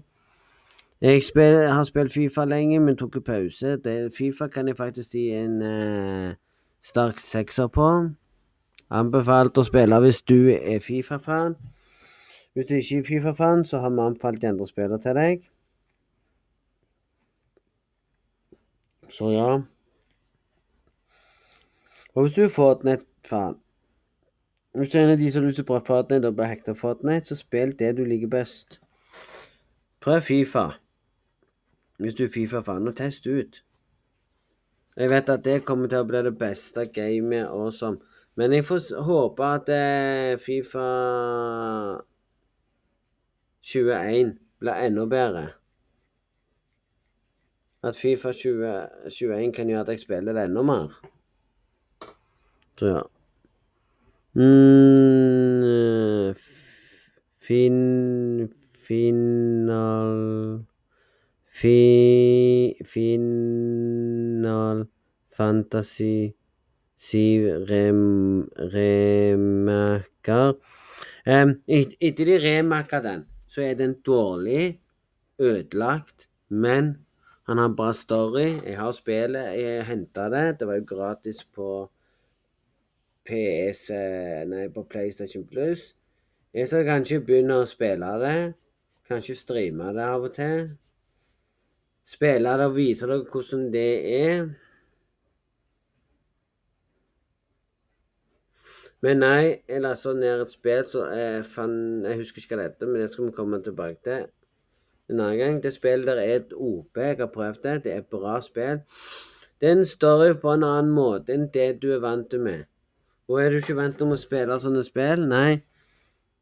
Jeg, spiller, har spilt Fifa lenge, men tok en pause. Det, Fifa kan jeg faktisk si en eh, sterk sekser på. Anbefalt å spille hvis du er Fifa-fan. Hvis du ikke er Fifa-fan, så har vi anbefalt andre spillere til deg. Så ja. Og hvis du er Fortnite-fan Hvis du er en av de som lyser lyst til å prøve Fortnite og blir hekta Fortnite, så spill det du liker best. Prøv Fifa. Hvis du er Fifa-fan, og test ut. Jeg vet at det kommer til å bli det beste gamet awesome. Men jeg får håpe at eh, Fifa 21 blir enda bedre. At Fifa 20, 21 kan gjøre at jeg spiller det enda mer. Tror jeg. Mm, fin... Final... Fi, final Fantasy Siv rem, remaker. Um, et, de remaker den, så er den dårlig, ødelagt, men han har bra story. Jeg har spillet, jeg henta det. Det var jo gratis på PS Nei, på PlayStation Plus. Jeg skal kanskje begynne å spille det. Kanskje streame det av og til spille det og vise dere hvordan det er. Men nei, jeg lasta ned et spill som jeg fant Jeg husker ikke hva det heter, men det skal vi komme tilbake til en annen gang. Det spillet der er et OP. Jeg har prøvd det. Det er et bra spill. Det er en story på en annen måte enn det du er vant til med. Og er du ikke vant til å spille sånne spill, nei,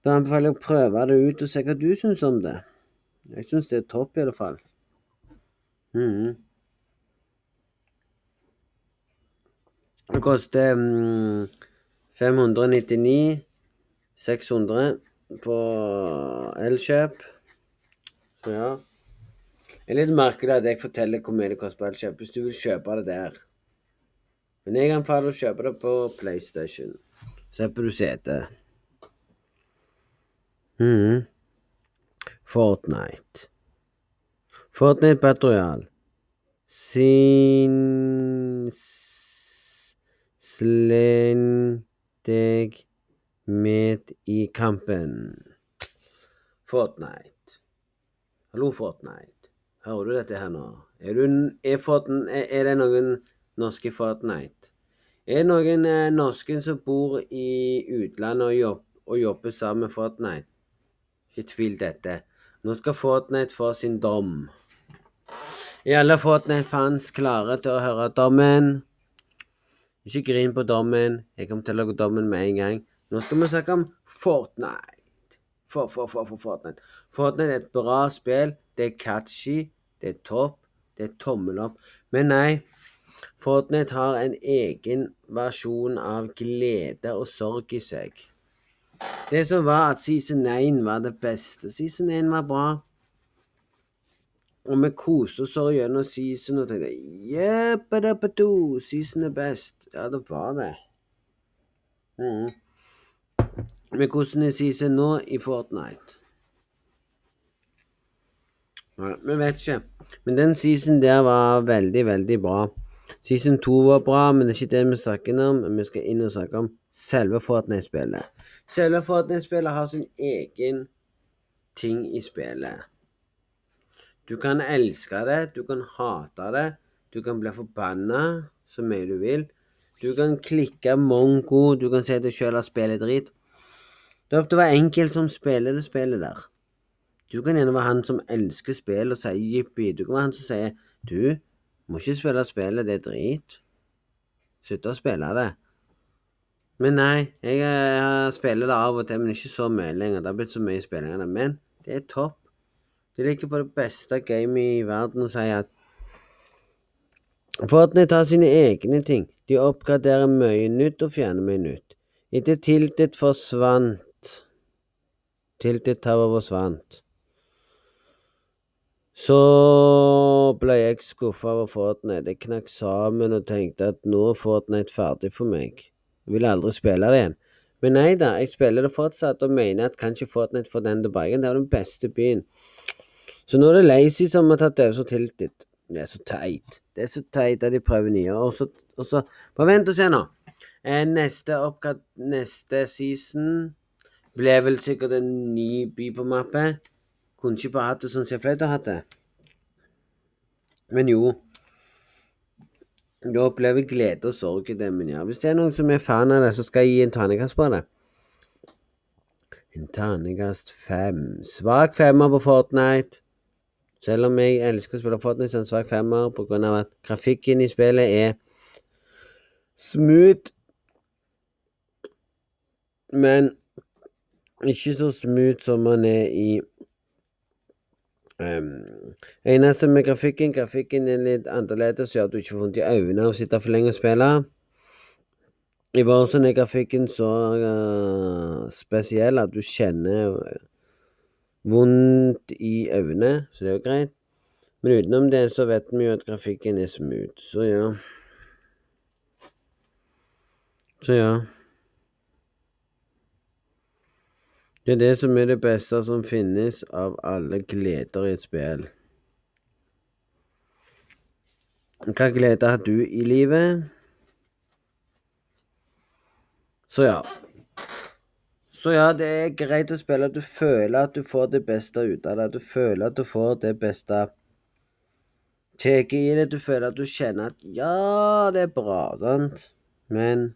da anbefaler jeg å prøve det ut og se hva du syns om det. Jeg syns det er topp, i alle fall. Mm. Det koster mm, 599 600 på Elkjøp. Ja. Det er litt merkelig at jeg forteller hvor mye det koster på Elkjøp, hvis du vil kjøpe det der. Men jeg anbefaler å kjøpe det på PlayStation. Slipper du sete. Mm. Fortnite. Fortnite Patrol. Sin Sleng deg med i kampen. Fortnite. Hallo, Fortnite. Hører du dette her nå? Er, du, er, Fortnite, er det noen norske Fortnite? Er det noen eh, norske som bor i utlandet og, jobb, og jobber sammen med Fortnite? Ikke tvil dette. Nå skal Fortnite få sin dom. Er alle Fortnite-fans klare til å høre dommen? Ikke grin på dommen. Jeg kommer til å lage dommen med en gang. Nå skal vi snakke om Fortnite. For, for, for, for Fortnite. Fortnite er et bra spill. Det er catchy. Det er topp. Det er tommel opp. Men nei, Fortnite har en egen versjon av glede og sorg i seg. Det som var at season 1 var det beste. Season 1 var bra. Og vi koste oss gjennom season og tenkte Jeppadappado, season er best. Ja, det var det. Mm. Men hvordan er season nå i Fortnite? Nei, vi vet ikke. Men den season der var veldig, veldig bra. Season 2 var bra, men det er ikke det vi snakker om. Vi skal inn og snakke om selve Fortnite-spillet. Selve Fortnite-spillet har sin egen ting i spillet. Du kan elske det, du kan hate det, du kan bli forbanna så mye du vil. Du kan klikke mongo, du kan si deg sjøl at spillet drit. Det er opp til hver enkelt som spiller det spillet der. Du kan gjerne være han som elsker spill og sier jippi. Du kan være han som sier du må ikke spille spillet, det er drit. Slutt å spille det. Men nei, jeg, jeg spiller det av og til, men ikke så mye lenger. Det har blitt så mye spilling av det. Men det er topp. De ligger på det beste gamet i verden og sier at Fortnite tar sine egne ting. De oppgraderer mye nytt og fjerner mye nytt. Etter Tilted forsvant Tilted Tower forsvant. Så ble jeg skuffa over Fortnite. Jeg knakk sammen og tenkte at nå er Fortnite ferdig for meg. Jeg vil aldri spille det igjen. Men nei da, jeg spiller det fortsatt og mener at kanskje Fortnite får den tilbake. Det var den beste byen. Så nå er det Lazy som har tatt over som tiltit. Det er så teit. Det er så teit at de prøver nye. Og så, og så Bare vent og se nå. Eh, neste oppkast Neste season ble vel sikkert en ny by på mappet. Kunne ikke bare hatt det sånn som jeg pleide å ha det. Men jo. Du opplever glede og sorg i det, men ja. Hvis det er noen som er fan av det, så skal jeg gi en terningkast på det. En terningkast fem. Svak femmer på Fortnite. Selv om jeg elsker å spille Fortnite, så er det en svak femmer pga. at grafikken i spillet er smooth. Men ikke så smooth som man er i um, Eneste med grafikken Grafikken er litt annerledes, gjør at du ikke får vondt i øynene av å sitte for lenge og spille. I Warzone er grafikken så uh, spesiell at du kjenner vondt i øynene, så det er jo greit. Men utenom det så vet vi jo at grafikken er smooth, så ja. Så ja. Det er det som er det beste som finnes av alle gleder i et spill. Hva glede har du i livet? Så ja. Så ja, det er greit å spille. Du føler at du får det beste ut av det. Du føler at du får det beste taket i det. Du føler at du kjenner at ja, det er bra, sant? Men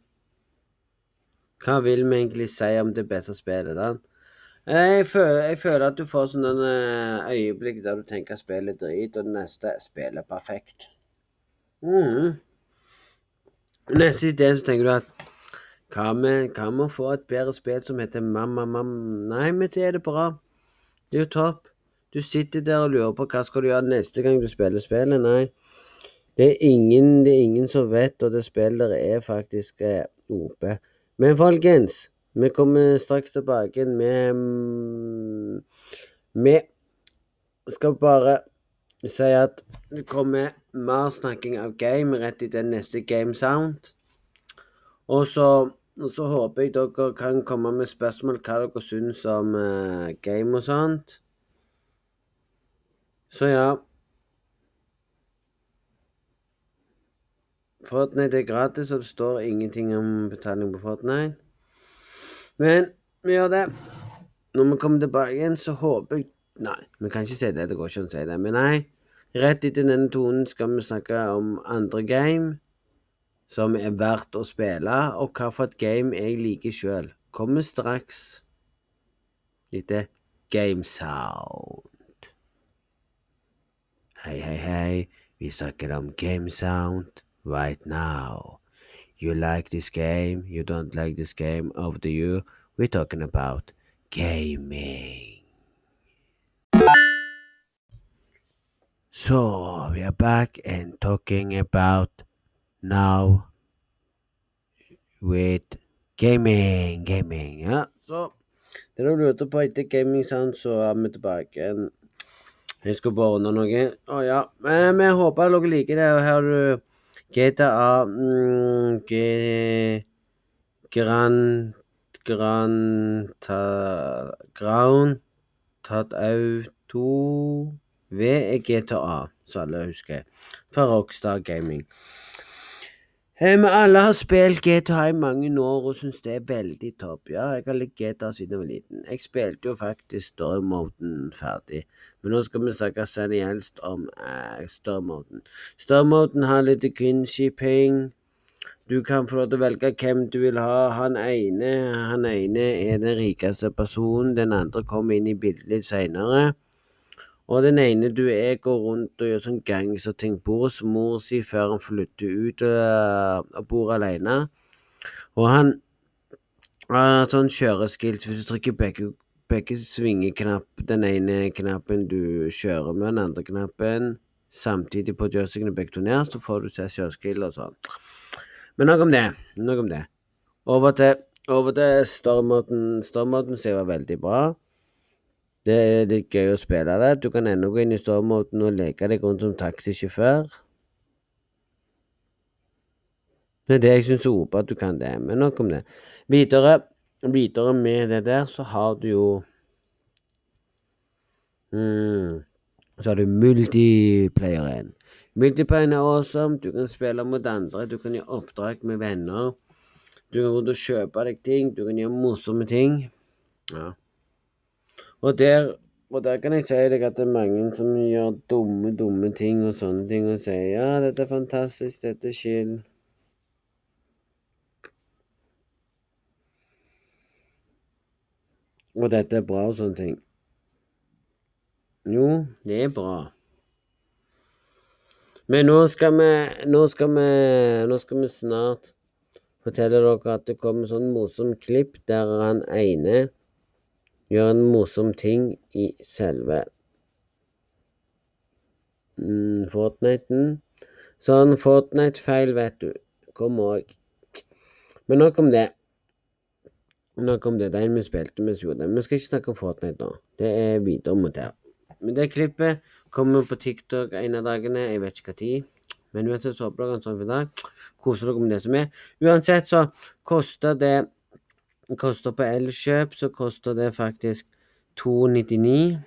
hva vil vi egentlig si om det beste spillet, da? Jeg føler, jeg føler, at du får sånne eh, øyeblikk der du tenker at spillet er drit, og det neste spillet perfekt. Mm. Neste idé så tenker du at hva med, å få et bedre spill som heter Mamma Mamma Nei, men så er det bra. Det er jo topp. Du sitter der og lurer på hva skal du gjøre neste gang du spiller spillet. Nei. Det er ingen, det er ingen som vet, og det spillet der er faktisk eh, OP. Men folkens, vi kommer straks tilbake med Vi skal bare si at det kommer mer snakking av game rett i den neste Game Sound. Og så og så håper jeg dere kan komme med spørsmål hva dere syns om uh, game og sånt. Så ja. Fortnite er gratis, og det står ingenting om betaling på Fortnite. Men vi gjør det. Når vi kommer tilbake igjen, så håper jeg Nei, vi kan ikke si det. Det går ikke an å si det. Men nei, rett etter denne tonen skal vi snakke om andre game som er verdt å spille, og hvilket game jeg liker sjøl. Kommer straks etter Game Sound. Hei, hei, hei, vi snakker om Game Sound right now. You like this game, you don't like this game, over to you. We're talking about gaming. So, we are back and talking about now with gaming. Gaming, ja. Så det du lurte på etter Gaming Sound, så er vi tilbake. Jeg skal bare ordne noe. Å ja. Men vi håper dere liker det. Og her har du GTA mm, G... Grand Grand ta, Ground Tatt Auto V er GTA, så alle husker. Fra Rockstar Gaming. Eh, vi alle har spilt GTA i mange år og syns det er veldig topp. Ja, jeg har likt GTA siden jeg var liten. Jeg spilte jo faktisk Stormoden ferdig, men nå skal vi snakke seriøst om eh, Stormoden. Stormoden har litt quinshipping. Du kan få lov til å velge hvem du vil ha. Han ene, han ene er den rikeste personen, den andre kommer inn i bildet litt seinere. Og den ene du er, går rundt og gjør sånn gangsterting. Bor hos mor si før han flytter ut uh, og bor alene. Og han har sånn kjøreskills. Hvis du trykker begge, begge svingeknapp, den ene knappen du kjører med, den andre knappen samtidig på joysticken begge to ned, så får du se kjøreskill og sånn. Men nok om det. Nok om det. Over til, over til stormoden. Stormoden ser jo veldig bra. Det er litt gøy å spille det. Du kan ennå gå inn i stormoten og leke deg rundt som taxisjåfør. Det er det jeg syns er OP at du kan det, men nok om det. Videre, videre med det der, så har du jo mm, Så har du multiplayeren. Multiplayeren er awesome. Du kan spille mot andre, du kan gjøre oppdrag med venner. Du kan gå rundt og kjøpe deg ting, du kan gjøre morsomme ting. Ja. Og der, og der kan jeg si deg at det er mange som gjør dumme, dumme ting og sånne ting, og sier ja, dette er fantastisk, dette er chill. Og dette er bra og sånne ting. Jo, det er bra. Men nå skal vi Nå skal vi, nå skal vi snart fortelle dere at det kommer sånn morsom klipp der han ene gjør en morsom ting i selve mm, Fortniten. Sånn Fortnite-feil, vet du. Kom òg. Men nok om det. Nok om det. Den vi spilte gjorde det. Vi skal ikke snakke om Fortnite nå. Det er videre mot det. Men det klippet kommer på TikTok en av dagene. Jeg vet ikke hva tid. Men uansett så håper dere en sånn i dag. Koser dere med det som er. Uansett så koster det Koster på Elkjøp så koster det faktisk 299.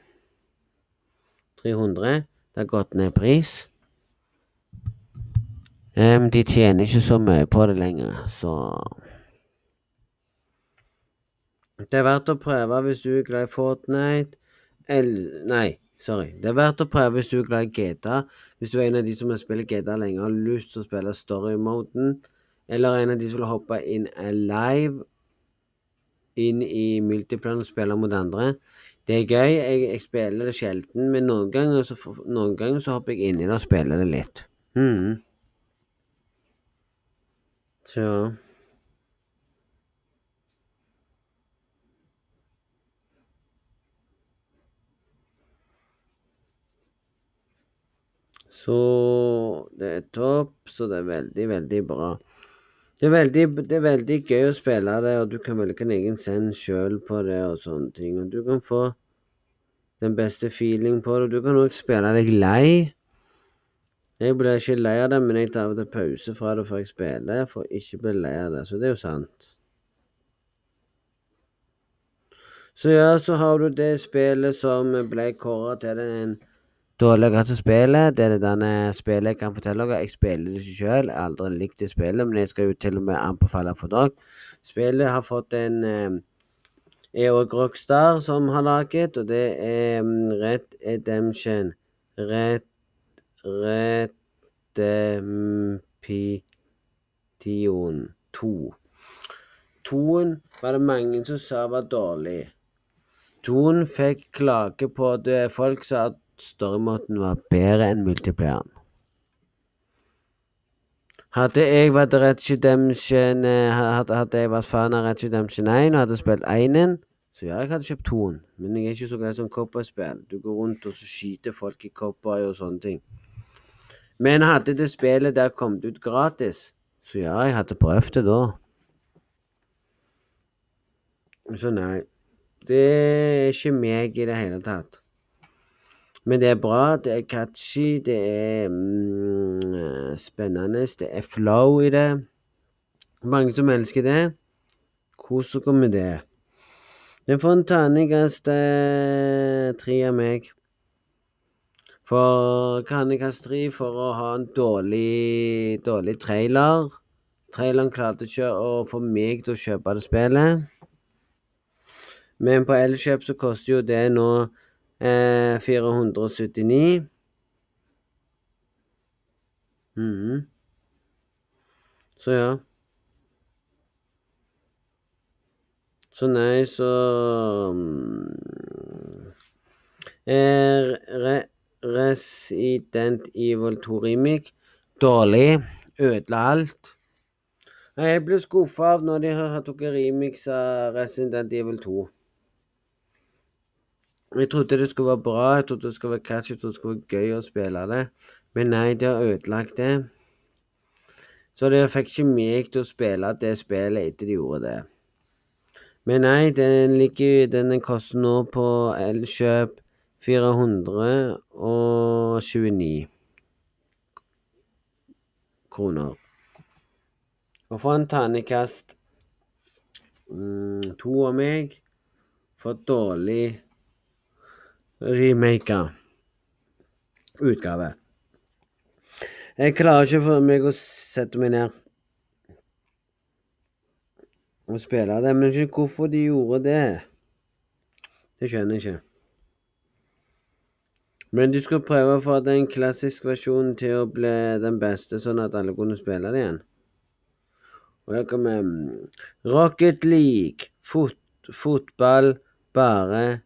300. Det har gått ned pris. Um, de tjener ikke så mye på det lenger, så Det er verdt å prøve hvis du er glad i Fortnite El Nei, sorry. Det er verdt å prøve hvis du er glad i GTA. Hvis du er en av de som har spilt GTA lenge og har lyst til å spille story-moden, eller en av de som vil hoppe inn alive inn i multiplayer og spille mot andre. Det er gøy. Jeg, jeg spiller det sjelden, men noen ganger, så, noen ganger så hopper jeg inn i det og spiller det litt. Mm. Så Så det er topp, så det er veldig, veldig bra. Det er, veldig, det er veldig gøy å spille det, og du kan velge en egen send sjøl på det og sånne ting. Og du kan få den beste feeling på det. Du kan òg spille deg lei. Jeg blir ikke lei av det, men jeg tar av og til pause fra det før jeg spiller, for får ikke bli lei av det. Så det er jo sant. Så ja, så har du det spillet som ble kåra til den dårligste spillet. Det er det denne spillet jeg kan fortelle dere. Jeg spiller det ikke selv. jeg har aldri likt det spillet, men jeg skal jo til og med anbefale for dere. Spillet har fått en eh, er Rockstar som har laget, og det er um, Red Edemption. Red Redemption 2. Toen var det mange som sa var dårlig. Toen fikk klage på det. Folk sa at storymåten var bedre enn multiplayeren. Hadde jeg vært Red Redemption hadde, hadde jeg vært fan av Red Redemption 1 og hadde spilt 1 så ja, jeg hadde kjøpt 2-en. Men jeg er ikke så glad i sånn cowboyspill. Du går rundt og så skyter folk i cowboy og sånne ting. Men hadde det spillet der kommet ut gratis, så ja, jeg hadde prøvd det da. Så nei. Det er ikke meg i det hele tatt. Men det er bra, det er catchy, det er mm, spennende, det er flow i det. Mange som elsker det. Kos dere med det. Den får en terningkast eh, tre av meg. For terningkast tre for å ha en dårlig, dårlig trailer. Traileren klarte ikke å få meg til å kjøpe det spillet. Men på Elkjøp så koster jo det nå Eh, 479. Mm. Så ja. Så nei, så re, Resident Evil 2 Remake. Dårlig. Ødela alt. Jeg ble skuffa av når de har tatt remix av Resident Evil 2. Jeg trodde det skulle være bra, jeg trodde det skulle være catchy, jeg trodde det skulle være gøy å spille det. Men nei, de har ødelagt det. Så det fikk ikke meg til å spille det spillet etter de gjorde det. Men nei, den ligger Den koster nå på Elkjøp 429 kroner. Og for en ternekast mm, to av meg for dårlig remaka utgave. Jeg klarer ikke for meg å sette meg ned og spille det, men ikke hvorfor de gjorde det. Det skjønner jeg ikke. Men de skulle prøve å få den klassiske versjonen til å bli den beste, sånn at alle kunne spille det igjen. Og her kommer mm, Rocket League, fot, fotball bare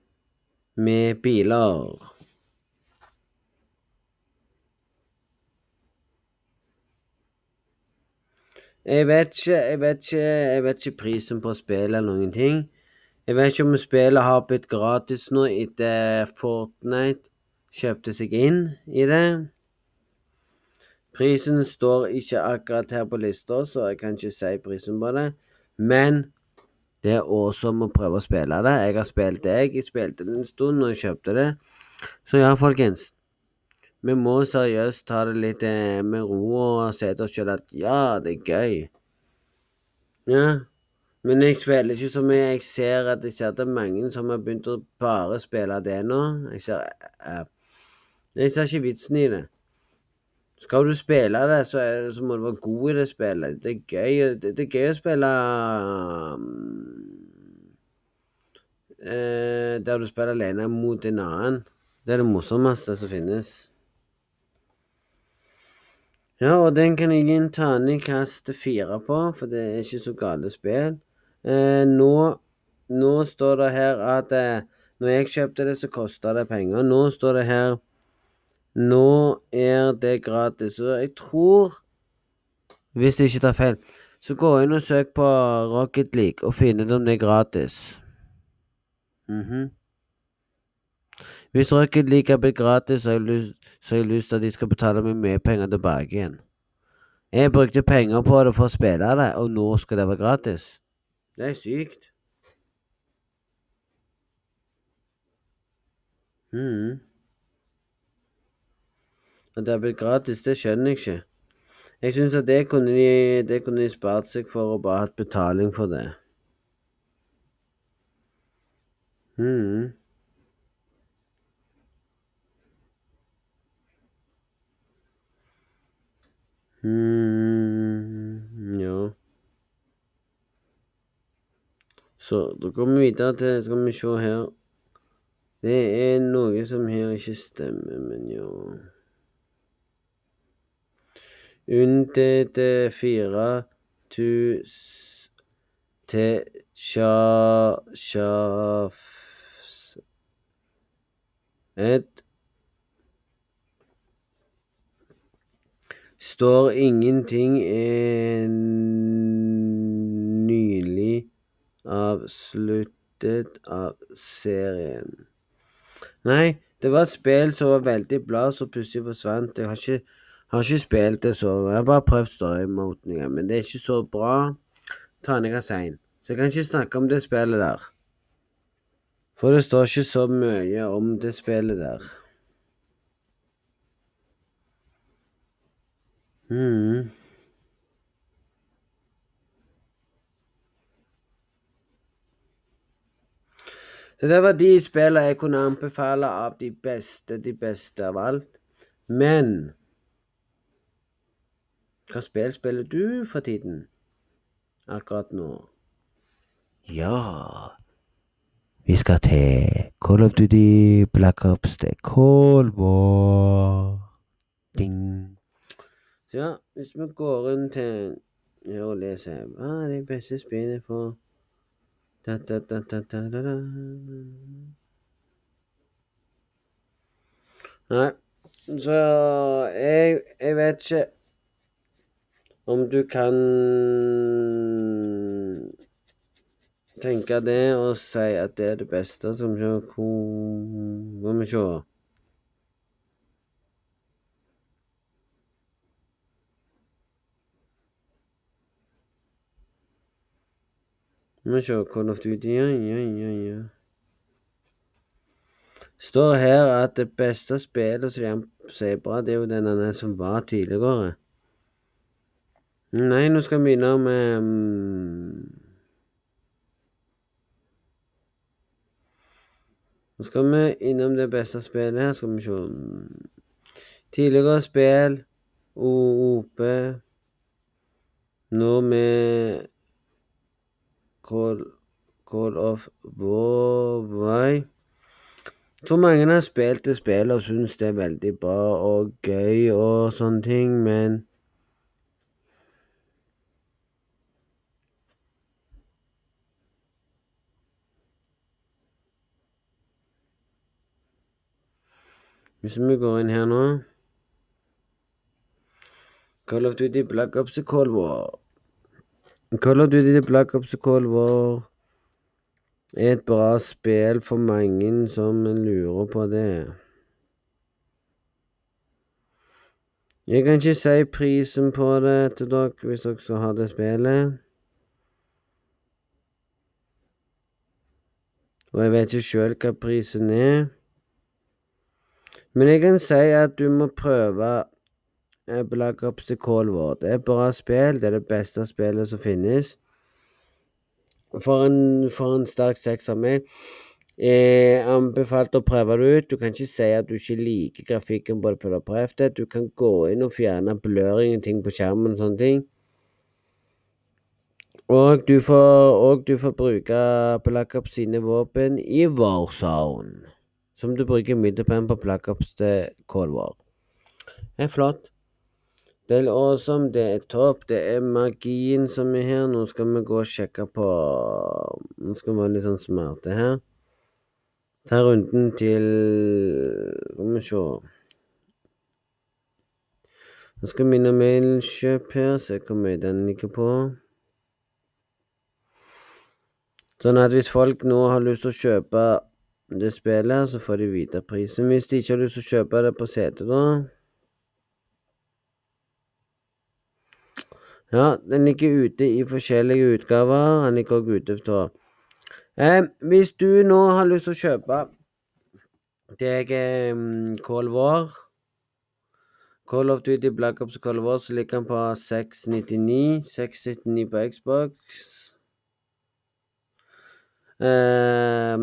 med biler. Jeg vet ikke, jeg vet ikke, jeg vet ikke prisen på spillet eller noen ting. Jeg vet ikke om spillet har blitt gratis nå etter Fortnite kjøpte seg inn i det. Prisen står ikke akkurat her på lista, så jeg kan ikke si prisen på det. Men det er awesome å prøve å spille det. Jeg har spilt det, jeg spilte det en stund når jeg kjøpte det. Så ja, folkens. Vi må seriøst ta det litt eh, med ro og si til oss sjøl at ja, det er gøy. Ja. Men jeg spiller ikke så mye. Jeg ser at jeg ser at det er mange som har begynt å bare spille det nå. Jeg ser, uh, jeg ser ikke vitsen i det. Skal du spille det, så, er, så, må du være god i det spillet. Det er gøy, det, det er gøy å spille um, uh, Der du spiller alene mot en annen. Det er det morsomste som finnes. Ja, og den kan jeg gi en terningkast fire på, for det er ikke så gale spill. Eh, nå, nå, står det her at eh, når jeg kjøpte det, så kosta det penger. Nå står det her Nå er det gratis. Så jeg tror, hvis jeg ikke tar feil, så gå inn og søk på Rocket League og finn ut om det er gratis. Mm -hmm. Hvis Rocket League er blitt gratis, så har, jeg lyst til at de skal betale meg mye penger tilbake igjen. Jeg brukte penger på det for å spille det, og nå skal det være gratis. Det er sykt. mm. Gratis, det skjønner jeg ikke. Jeg syns at det kunne, de, det kunne de spart seg for å bare hatt betaling for det. mm. Mm, ja. Så da går vi videre til Skal vi se her. Det er noe som her ikke stemmer, men ja Unntatt fire står ingenting en nylig avsluttet av serien. Nei, det var et spill som var veldig bra, så plutselig forsvant. Jeg har ikke, har ikke spilt det så Jeg har bare prøvd story-moten, men det er ikke så bra. Terningkast. Så jeg kan ikke snakke om det spillet der. For det står ikke så mye om det spillet der. Mm. Så det var de spillene jeg kunne anbefale av de beste, de beste av alt. Men hva spill spiller du for tiden? Akkurat nå? Ja Vi skal til Call of Duty Black Ops. Det er Cold War. Ding. Så ja, hvis vi går rundt til her og leser Hva er det beste spillet for da, da, da, da, da, da, da. Nei, så jeg, jeg vet ikke om du kan tenke det og si at det er det beste. som Hvor må vi se. Vi se Call of Duty Ja, ja, ja, ja. Står her at det beste spillet som er bra, det er jo denne som var tidligere. Nei, nå skal vi begynne med... Nå skal vi innom det beste spillet her, skal vi se. Tidligere spill, OOP Nå med Call, Call of Warway. Jeg tror mange har spilt det spillet og syns det er veldig bra og gøy og sånne ting, men Hvis vi går inn her nå Call of Duty Black Ops Cold War. Call of Duty Black Ops Cold War er et bra spill for mange som lurer på det. Jeg kan ikke si prisen på det til dere hvis dere skal ha det spillet. Og jeg vet ikke sjøl hva prisen er. Men jeg kan si at du må prøve eh, Black Ops The Call War. Det er et bra spill. Det er det beste spillet som finnes. For en, for en sterk seks av meg. Jeg anbefalte å prøve det ut. Du kan ikke si at du ikke liker grafikken på det før du har prøvd det. Du kan gå inn og fjerne bløring og ting på skjermen og sånne ting. Og du får, og du får bruke Black Ops sine våpen i Warzone. Som du bruker middelpenn på Black til War. Det er flott. Det er awesome, det er topp, det er magien som er her. Nå skal vi gå og sjekke på Nå skal vi være litt sånn smarte her. Ta runden til Skal vi se. Nå skal vi innom mailkjøp her, se hvor mye den ligger på. Sånn at hvis folk nå har lyst til å kjøpe det spillet, så får de vite prisen. Hvis de ikke har lyst til å kjøpe det på CD, da Ja, den ligger ute i forskjellige utgaver. Den ligger også ute på eh, Hvis du nå har lyst til å kjøpe deg eh, Cold War Call of Duty Black Ops Cold War, så ligger den på 699. 699 på Xbox. Eh,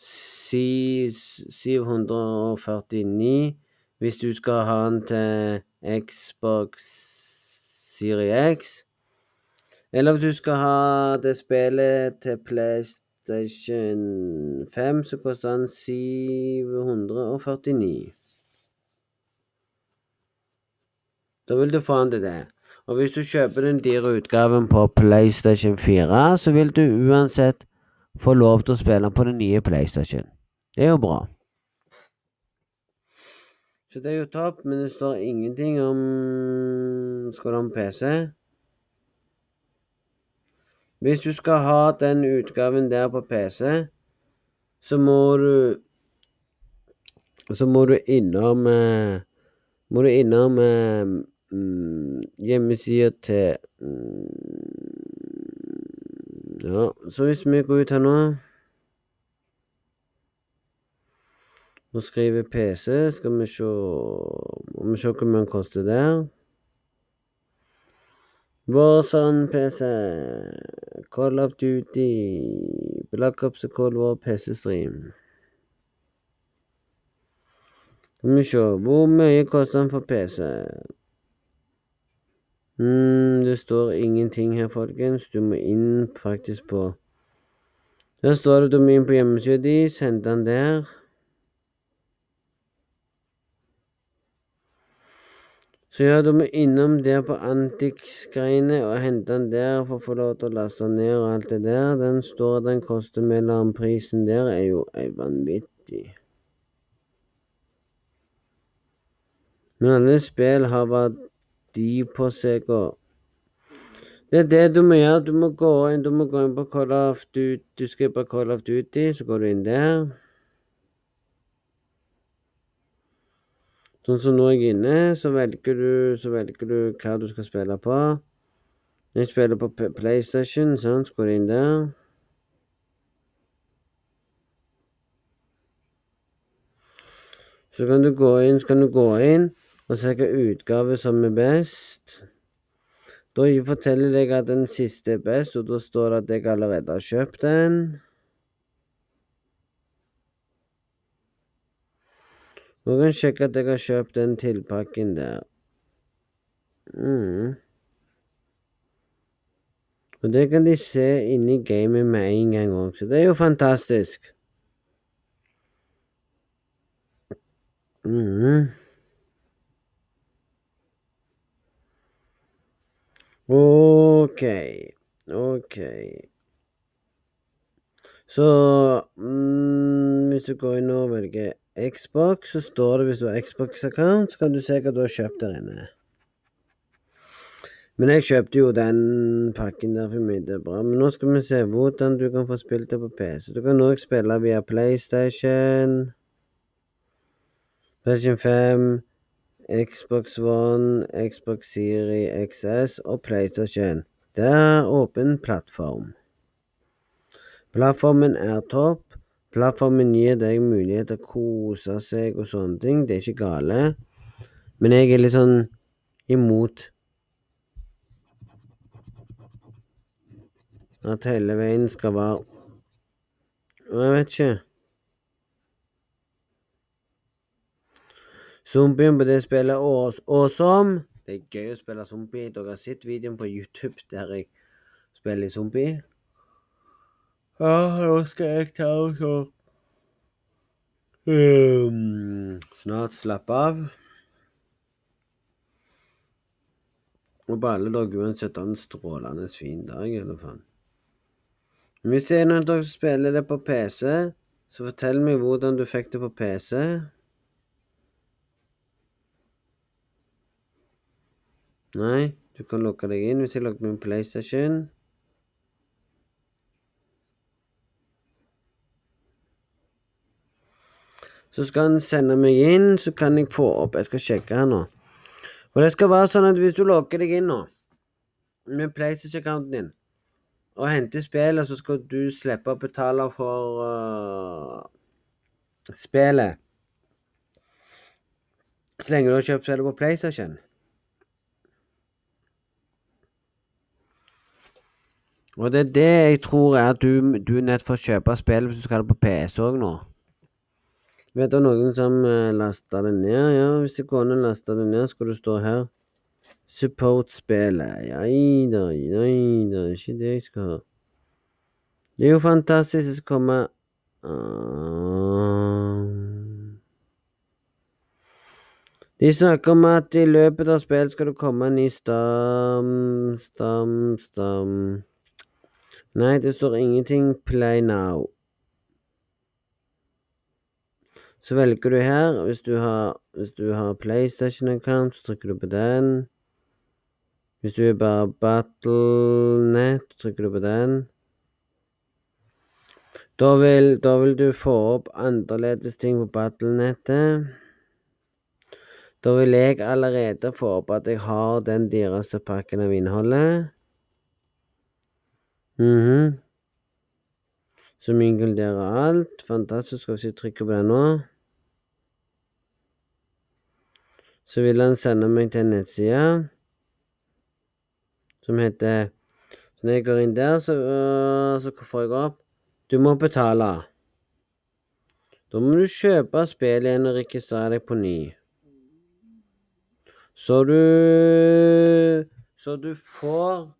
749 hvis du skal ha den til Xbox Serie X. Eller hvis du skal ha det spillet til PlayStation 5, så koster den 749. Da vil du få den til det. Og hvis du kjøper den dyre utgaven på PlayStation 4, så vil du uansett få lov til å spille på den nye PlayStation. Det er jo bra. Så det er jo topp, men det står ingenting om Skal du ha en PC? Hvis du skal ha den utgaven der på PC, så må du Så må du innom eh, Må du innom mm, hjemmesida til mm, Ja, så hvis vi går ut her nå og skriver PC, skal vi se Må vi se hvor mye den koster der. Warzone PC, Call of Duty, Black Ops og Cold War PC-stream. Skal vi se Hvor mye koster den for PC? Mm, det står ingenting her, folkens. Du må inn faktisk på Der står det du må inn på hjemmesida di, Send den der. Så ja, du må innom der på Antix-greiene og hente den der for å få lov til å laste den ned og alt det der. Den står at den koster mellom prisen der, er jo er vanvittig. Men alle spill har verdi på seg og Det er det du må gjøre. Du må gå inn, du må gå inn på Call of Duty. Du skal på Call of Duty, så går du inn der. Sånn som nå er jeg inne, så velger du, så velger du hva du skal spille på. Jeg spiller på PlayStation, sant, så går du inn der. Så kan du gå inn, så kan du gå inn og hvilken utgave som er best. Da forteller jeg at den siste er best, og da står det at jeg allerede har kjøpt den. Nå kan jeg sjekke at jeg har kjøpt den tilpakken der. Mm. Og det kan de se inni gamet med en gang òg, så det er jo fantastisk. Mm. Ok, ok. Så mm, Hvis du går inn og velger Xbox, så står det hvis du har Xbox-account, så kan du se hva du har kjøpt der inne. Men jeg kjøpte jo den pakken der for meg, det er bra. Men nå skal vi se hvordan du kan få spilt det på PC. Du kan òg spille via PlayStation, PlayStation 5, Xbox One, Xbox Series XS og PlayStation. Det er åpen plattform. Plattformen er topp. Plattformen gir deg mulighet til å kose seg og sånne ting. Det er ikke gale. Men jeg er litt sånn imot at hele veien skal være Jeg vet ikke. Zombien på det spillet er awesome. Det er gøy å spille zombie. Dere har sett videoen på YouTube der jeg spiller zombie. Ja, nå skal jeg ta og så um, Snart slappe av. Og på alle dager uansett ha en strålende fin dag, i alle fall. Hvis det er noen av dere som spiller det på PC, så fortell meg hvordan du fikk det på PC. Nei, du kan lukke deg inn hvis jeg logger min PlayStation. Så skal han sende meg inn, så kan jeg få opp Jeg skal sjekke her nå. Og det skal være sånn at hvis du logger deg inn nå, med PlayStation-accounten din, og henter spillet, så skal du slippe å betale for uh, spillet. Så lenge du har kjøpt spillet på PlayStation. Og det er det jeg tror er at du, du er nødt for å kjøpe spillet hvis du skal ha det på PC òg nå. Vet du noen som uh, laster det ned? Ja, hvis det går lasta det ned, skal du stå her. Support-spillet. Ja da, ja da, ikke det jeg skal ha. Det er jo fantastisk å komme uh... De snakker om at i løpet av spillet skal det komme en ny stam, stam, stam Nei, det står ingenting 'play now'. Så velger du her. Hvis du har, hvis du har PlayStation-account, så trykker du på den. Hvis du er bare Battlenet, trykker du på den. Da vil, da vil du få opp annerledes ting på Battlenettet. Da vil jeg allerede få opp at jeg har den dyreste pakken av innholdet. Mhm. -hmm. Som inkluderer alt. Fantastisk. Skal vi trykke på den nå. Så vil han sende meg til en nettside som heter Så når jeg går inn der, så, øh, så får jeg opp Du må betale. Da må du kjøpe spillet igjen og registrere deg på ny. Så du Så du får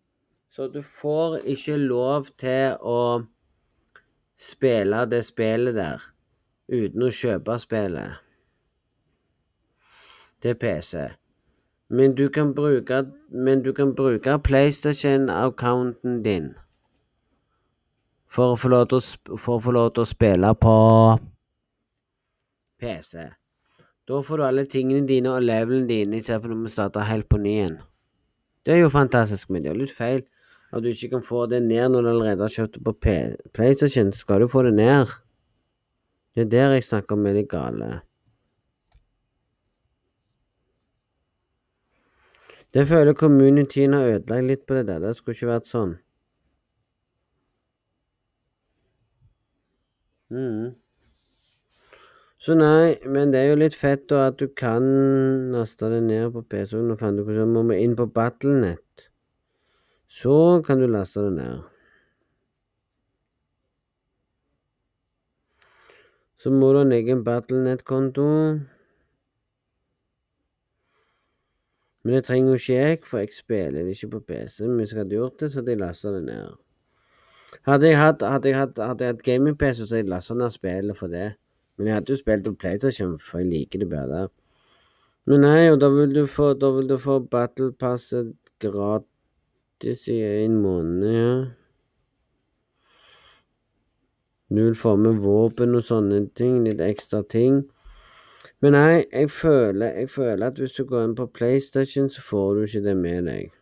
Så du får ikke lov til å spille det spillet der uten å kjøpe spillet til PC. Men du kan bruke, men du kan bruke PlayStation-accounten din for å, få lov til å, for å få lov til å spille på PC. Da får du alle tingene dine og levelene dine istedenfor at du må starte helt på ny igjen. Det er jo fantastisk, men det er litt feil at du ikke kan få det ned når du allerede har kjøpt det på PlayStation. Så skal du få det ned. Det er der jeg snakker om er litt gale. Det føler communityen har ødelagt litt på det der. Det skulle ikke vært sånn. Mm. Så nei, men det er jo litt fett da at du kan laste det ned på PC-en. Nå fant du hvordan må vi inn på Battlenet. Så kan du laste det ned. Så må du ha en egen Battlenet-konto. Men det trenger jo ikke jeg, for jeg spiller det ikke på PC. Men hvis jeg hadde gjort det, så hadde jeg lasta det ned. Hadde jeg hatt, hadde jeg hatt, hadde jeg hatt gaming-PC, så hadde jeg lasta ned spillet for det. Men jeg hadde jo spilt på PlayStation, for jeg liker det bedre. Men nei, og da vil du få, da vil du få Battle Passet gratis i en måned, ja. Få med våpen og sånne ting, litt ekstra ting. Men nei, jeg føler, jeg føler at hvis du går inn på PlayStation, så får du ikke det med deg.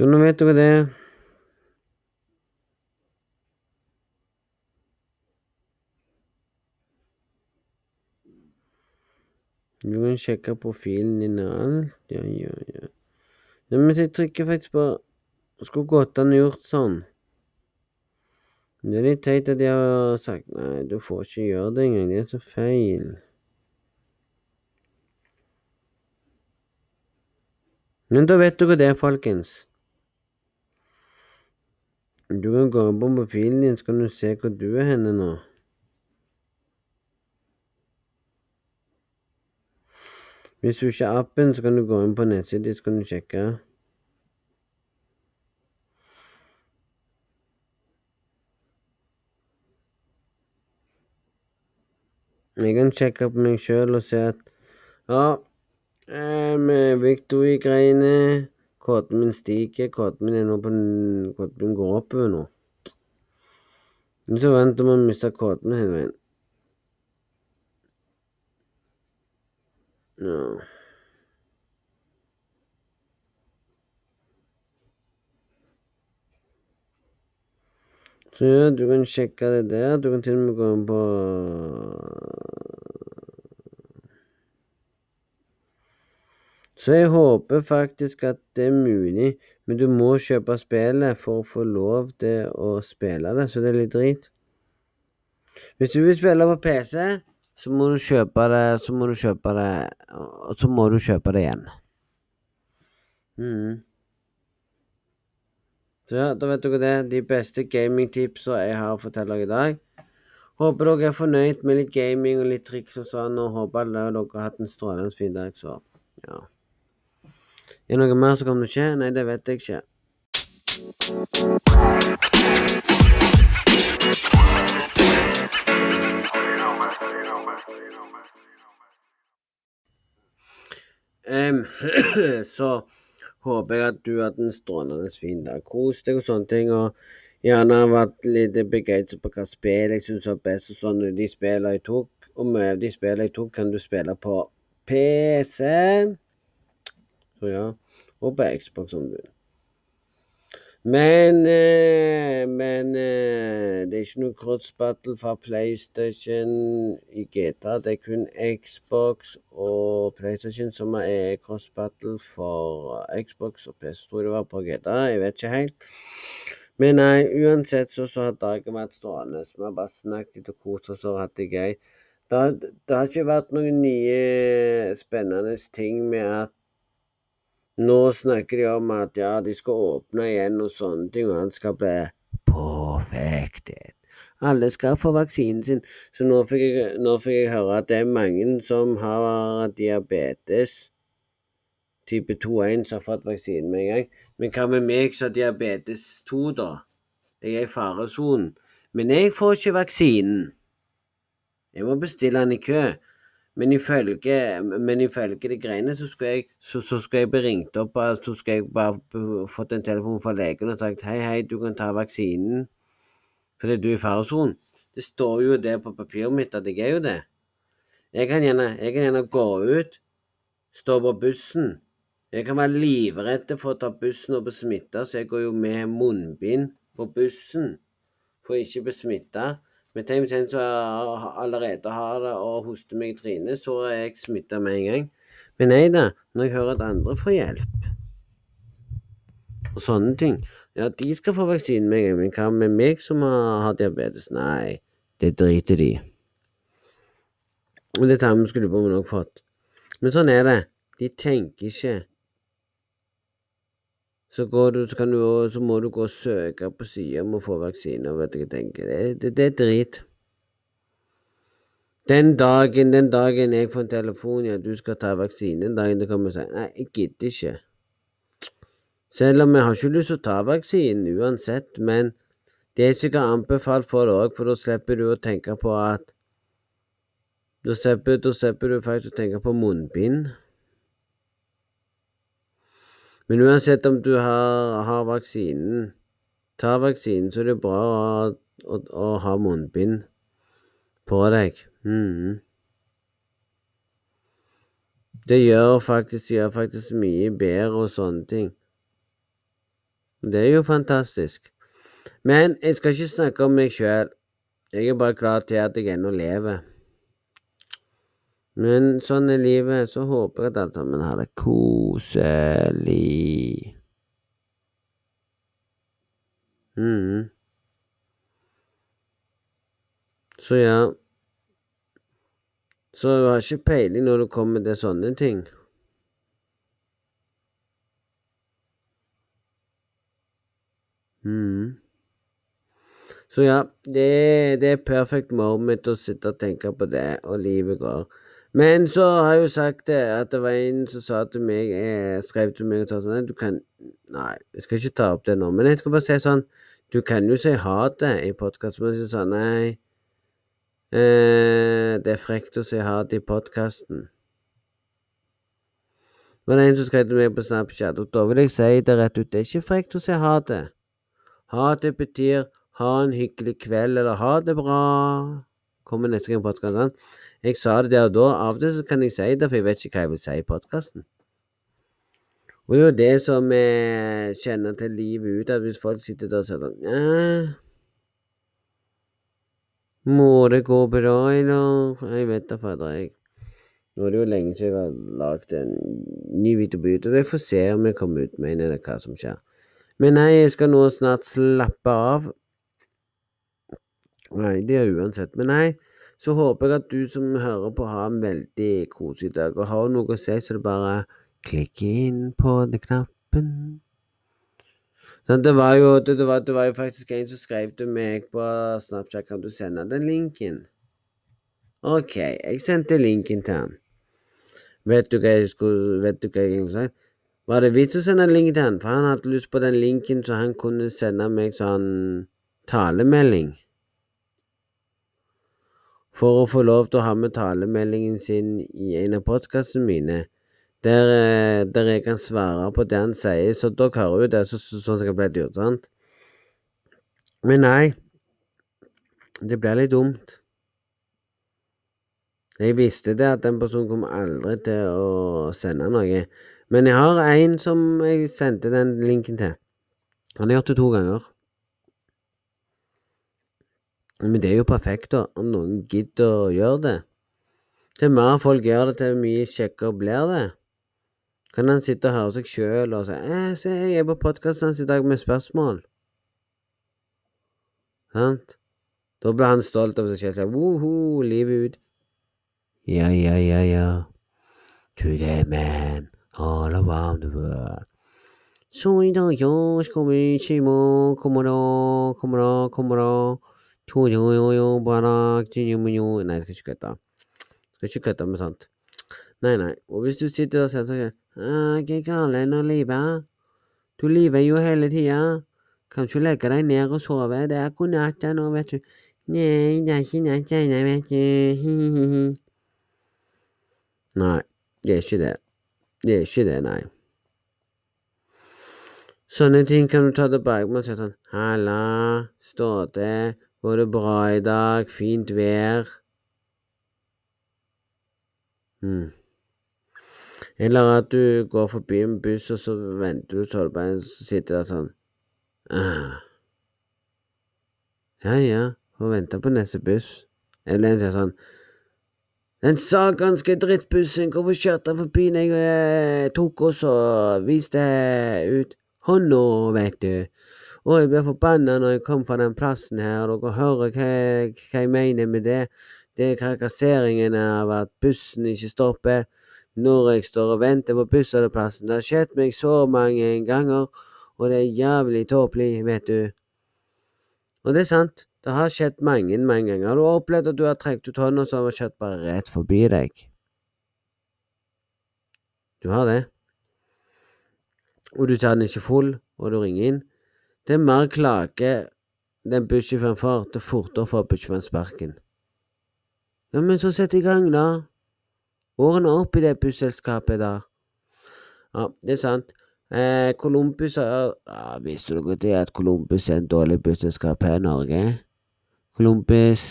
Så nå vet dere det. Du kan sjekke profilen din og alt. Ja, ja, ja. ja men jeg trykker faktisk på Skulle godt an gjort sånn. Det er litt teit at jeg har sagt nei, du får ikke gjøre det engang. Det er så feil. Men da vet dere det, folkens. Du kan gå på profilen din, så kan du se hvor du er henne nå. Hvis du ikke har appen, så kan du gå inn på nettsiden så kan du sjekke. Jeg kan sjekke på meg sjøl og se at ja, eh, med Victory-greiene Koden min stiger. Koden min er nå på Koden min går oppover nå. Men så venter man å miste koden hele veien. Ja. Så ja, du kan sjekke det der. Du kan til og med gå inn på Så jeg håper faktisk at det er mulig, men du må kjøpe spillet for å få lov til å spille det, så det er litt drit. Hvis du vil spille på PC, så må du kjøpe det, så må du kjøpe det, og så må du kjøpe det igjen. Mm. Så ja, da vet dere det. De beste gamingtipsene jeg har å fortelle dere i dag. Håper dere er fornøyd med litt gaming og litt triks og sånn, og håper alle dere har hatt en strålende fin dag, så ja. Er det noe mer som kommer til å skje? Nei, det vet jeg ikke. Um, så håper jeg at du har hatt en strålende fin dag. Kos deg og sånne ting. og Gjerne har vært litt begeistret på hva spill jeg syns var best. og sånn, De spillene jeg tok, og mye av de spillene jeg tok, kan du spille på PC. Så ja. Og på Xbox om du vil. Men, eh, men eh, det er ikke noe crossbattle fra PlayStation i GTA. Det er kun Xbox og PlayStation som er cross-battle for Xbox og PS, tror det var på GTA. Jeg vet ikke helt. Men nei, uansett så, så har dagen vært strålende. Vi har bare snakket og kost oss og hatt det gøy. Det har ikke vært noen nye spennende ting med at nå snakker de om at ja, de skal åpne igjen og sånne ting, og han skal bli perfected. Alle skal få vaksinen sin. Så nå fikk, jeg, nå fikk jeg høre at det er mange som har diabetes type 2-1 som har fått vaksinen med en gang. Men hva med meg som har diabetes 2, da? Jeg er i faresonen. Men jeg får ikke vaksinen. Jeg må bestille den i kø. Men ifølge, men ifølge de greiene så skulle jeg, så, så skulle jeg bli ringt opp så skulle jeg bare fått en telefon fra legen og sagt hei, hei, du kan ta vaksinen fordi du er i faresonen. Det står jo det på papiret mitt at jeg er jo det. Jeg kan gjerne, jeg kan gjerne gå ut, stå på bussen. Jeg kan være livredd for å ta bussen og bli smitta, så jeg går jo med munnbind på bussen for å ikke bli smitta. Men tenk hvis en som allerede har det og hoster meg i trynet, så er jeg smitta med en gang. Men nei da, når jeg hører at andre får hjelp og sånne ting Ja, de skal få vaksine med en gang, men hva med meg som har, diabetes? Nei, det driter de i. Og det samme skulle på nok fått. Men sånn er det. De tenker ikke så, du, så, du, så, må du gå og søke på sida om å få vaksine. Vet du hva jeg tenker. Det, det, det, er drit. Den dagen, den dagen jeg får en telefon ja, du skal ta vaksine, den dagen det kommer og sier nei, jeg gidder ikke. Selv om jeg har ikke lyst til å ta vaksinen uansett, men det er sikkert anbefalt for deg òg, for da slipper du å tenke på at Da slipper, da slipper du faktisk å tenke på munnbind. Men uansett om du har, har vaksinen ta vaksinen, så er det bra å, å, å ha munnbind på deg. Mm. Det gjør faktisk, gjør faktisk mye bedre og sånne ting. Det er jo fantastisk. Men jeg skal ikke snakke om meg sjøl. Jeg er bare klar til at jeg ennå lever. Men sånn er livet. Så håper jeg at alle sammen har det koselig. mm. Så ja Så du har ikke peiling når du kommer til sånne ting. mm. Så ja, det, det er perfect moment å sitte og tenke på det, og livet går. Men så har jeg jo sagt det, at det var en som sa til meg, jeg skrev til meg og sa sånn Nei, Du kan Nei, jeg skal ikke ta opp det nå, men jeg skal bare si sånn Du kan jo si ha det i podkasten, men jeg sa nei. Eh, det er frekt å si ha det i podkasten. Det det en som skrev til meg på Snapchat, og da vil jeg si det rett ut. Det er ikke frekt å si ha det. Ha det betyr ha en hyggelig kveld, eller ha det bra. Kommer neste gang podkasten. Jeg sa det der og da. Av og til så kan jeg si det, for jeg vet ikke hva jeg vil si i podkasten. Og det er jo det som jeg kjenner til livet ut, at hvis folk sitter der og sier sånn Må det gå bra, eller? Jeg vet da fader, jeg. Nå er det jo lenge siden jeg har lagd en ny video på YouTube. Jeg får se om jeg kommer ut med en, eller hva som skjer. Men nei, jeg skal nå snart slappe av. Nei, det er uansett. Men nei, så håper jeg at du som hører på, har en veldig koselig dag. Og har noe å si, så er det bare klikk inn på den knappen. Det, var jo, det, det, var, det, var, jo, faktisk en som skrev til meg på Snapchat Kan du sende den linken? OK, jeg sendte linken til han. Vet du hva jeg skulle Vet du hva jeg egentlig sa? Var det vits å sende linken til han? For han hadde lyst på den linken, så han kunne sende meg sånn talemelding for å få lov til å ha med talemeldingen sin i en av podkastene mine, der, eh, der, jeg kan svare på det han sier, så dere hører jo det sånn som så, så ble gjort, sant? Men nei, det blir litt dumt. Jeg visste det at den personen kom aldri til å sende noe, men jeg har en som jeg sendte den linken til. Han har gjort det to ganger. Men det er jo perfekt, da, om noen gidder å gjøre det. Til mer folk gjør det, til mye kjekkere blir det. Kan han sitte og høre seg sjøl og si eh, 'Se, jeg er på podkasten hans i dag med spørsmål'. Sant? Da blir han stolt av seg selv. Woho, livet ut. Ja, ja, ja, ja. To the man, all around the world. Så i dag, ja, skal Nei, jeg skal ikke kødde. Skal ikke kødde med sånt. Nei, nei. Og hvis du sitter og sier sånn Hva er galt nå, livet? Du liver jo hele tida. Kan ikke legge deg ned og sove. Det er god natt nå, vet du. Nei, det er ikke natt ennå, vet du. Nei, det er ikke det. Det er ikke det, nei. Sånne ting kan du ta tilbake med og si sånn Halla, stå til, Går det bra i dag? Fint vær? Hmm. Eller at du går forbi en buss, og så venter du, en som sitter der sånn ah. Ja, ja, får vente på neste buss. Eller en sier sånn Den saganske drittbussen, hvorfor kjørte han forbi når jeg eh, tok oss og viste ut hånda, vet du? Og jeg blir forbanna når jeg kommer fra den plassen her, dere hører hva, hva jeg mener med det. Det er trakasseringen av at bussen ikke stopper når jeg står og venter på bussholdeplassen. Det har skjedd meg så mange ganger, og det er jævlig tåpelig, vet du. Og det er sant. Det har skjedd mange, mange ganger. Du Har opplevd at du har trukket ut hånda, så har kjørt bare rett forbi deg? Du har det. Og du tar den ikke full, og du ringer inn. Det er mer klage den bussjåføren får, det fortere får bussjåføren sparken. Ja, men så sett i gang, da. Årene opp i det busselskapet, da. Ja, det er sant. Eh, Columbus har ja, Visste du det at Columbus er en dårlig busselskap her i Norge? Columbus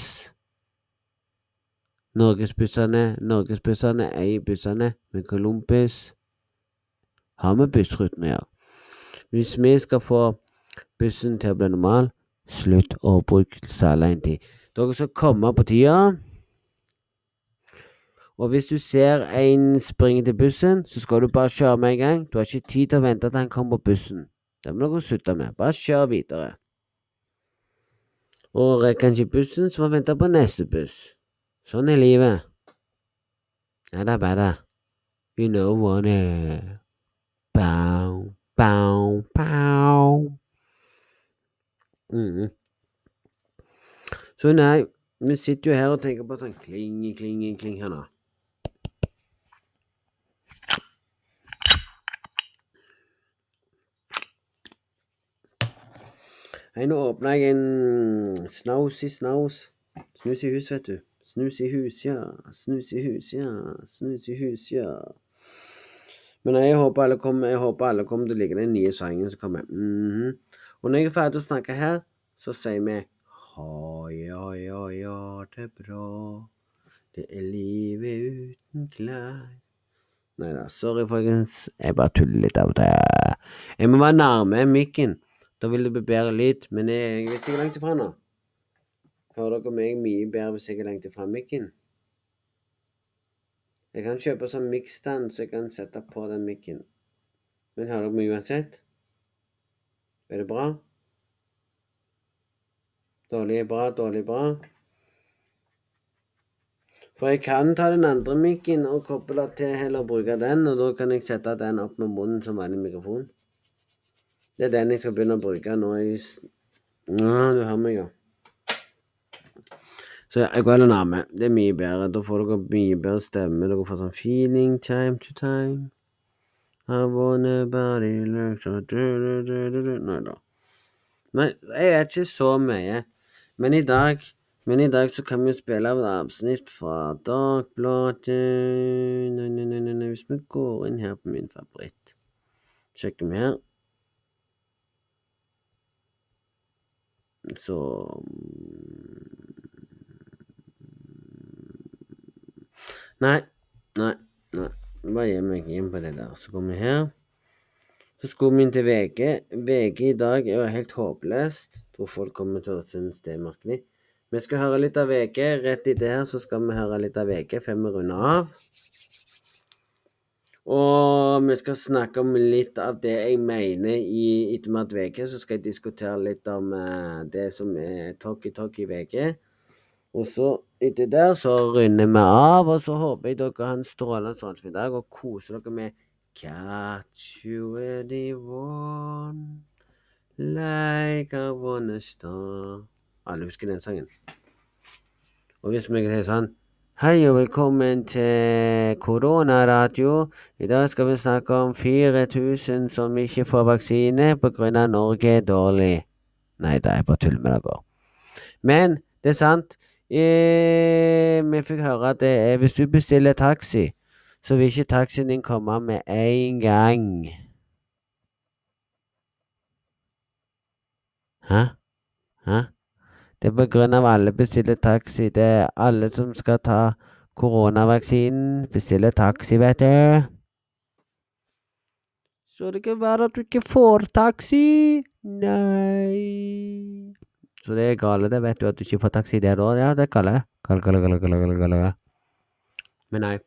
Norgesbussene Norgesbussene eier bussene, men Columbus har med bussruten å gjøre. Hvis vi skal få bussen til å bli normal, slutt å bruke Starline-tid. Dere skal komme på tida. Og hvis du ser en springe til bussen, så skal du bare kjøre med en gang. Du har ikke tid til å vente til han kommer på bussen. Det må dere slutte med. Bare kjør videre. Og rekker han ikke bussen, så får han vente på neste buss. Sånn er livet. Ja bare bada. You know what it is. Bow, bow, bow. Mm. Så nei, vi sitter jo her og tenker på sånn kling, kling, kling her nå. Hei, nå åpna jeg en snaus i snaus. Snus i hus, vet du. Snus i hus, ja. Snus i hus, ja. Snus i hus, ja. Men jeg håper alle kommer, kommer til å like den nye sangen som kommer. Mm -hmm. Og når jeg er ferdig å snakke her, så sier vi ha, ja, ja, ja, det er bra. Det er livet uten klær. Nei da, sorry, folkens. Jeg bare tuller litt av og til. Jeg må være nærme mikken. Da vil det bli bedre lyd. Men jeg, vet ikke langt ifra nå. Hører dere meg mye bedre hvis jeg er langt ifra mikken? Jeg kan kjøpe sånn mikkstand så jeg kan sette på den mikken. Men hører dere meg uansett? Er det bra? Dårlig bra, dårlig bra. For jeg kan ta den andre mikken og koble til heller bruke den, og da kan jeg sette den opp med munnen som vanlig mikrofon. Det er den jeg skal begynne å bruke nå i Ja, du hører meg, ja. Så jeg går heller nærme. Det er mye bedre. Da får dere mye bedre stemme. Dere får sånn feeling time to time. I wanna body like so Nei da. Nei, jeg er ikke så mye. Men i dag men i dag så kan vi spille av et avsnitt fra Dagbladet hvis vi går inn her på min favoritt Sjekker vi her. Så Nei, nei, nei. Bare gi meg inn på det der. Så går vi her. Så skulle vi inn til VG. VG i dag er jo helt håpløst. Tror folk kommer til å synes det er merkelig. Vi skal høre litt av VG. Rett i det her så skal vi høre litt av VG før vi runder av. Og vi skal snakke om litt av det jeg mener i Etter VG. Så skal jeg diskutere litt om uh, det som er talkie-talkie i VG. Og så etter der så runder vi av, og så håper jeg dere har en strålende sannsynlig dag og koser dere med Catch you anyone like I wanna star Alle husker den sangen. Og hvis vi sier sånn Hei og velkommen til koronaradio. I dag skal vi snakke om 4000 som ikke får vaksine pga. Norge er dårlig. Nei da, jeg bare tuller med dere. Men det er sant. Eh, vi fikk høre at eh, hvis du bestiller taxi, så vil ikke taxien din komme med en gang. Hæ? Hæ? Det er på grunn av alle bestiller taxi. Det er alle som skal ta koronavaksinen, bestiller taxi, vet du. Så det kan være at du ikke får taxi. Nei. Så det er gale, det vet du, at du ikke får taxi der da. Ja, det er gale. Gale, gale, gale, gale, gale. Men nei.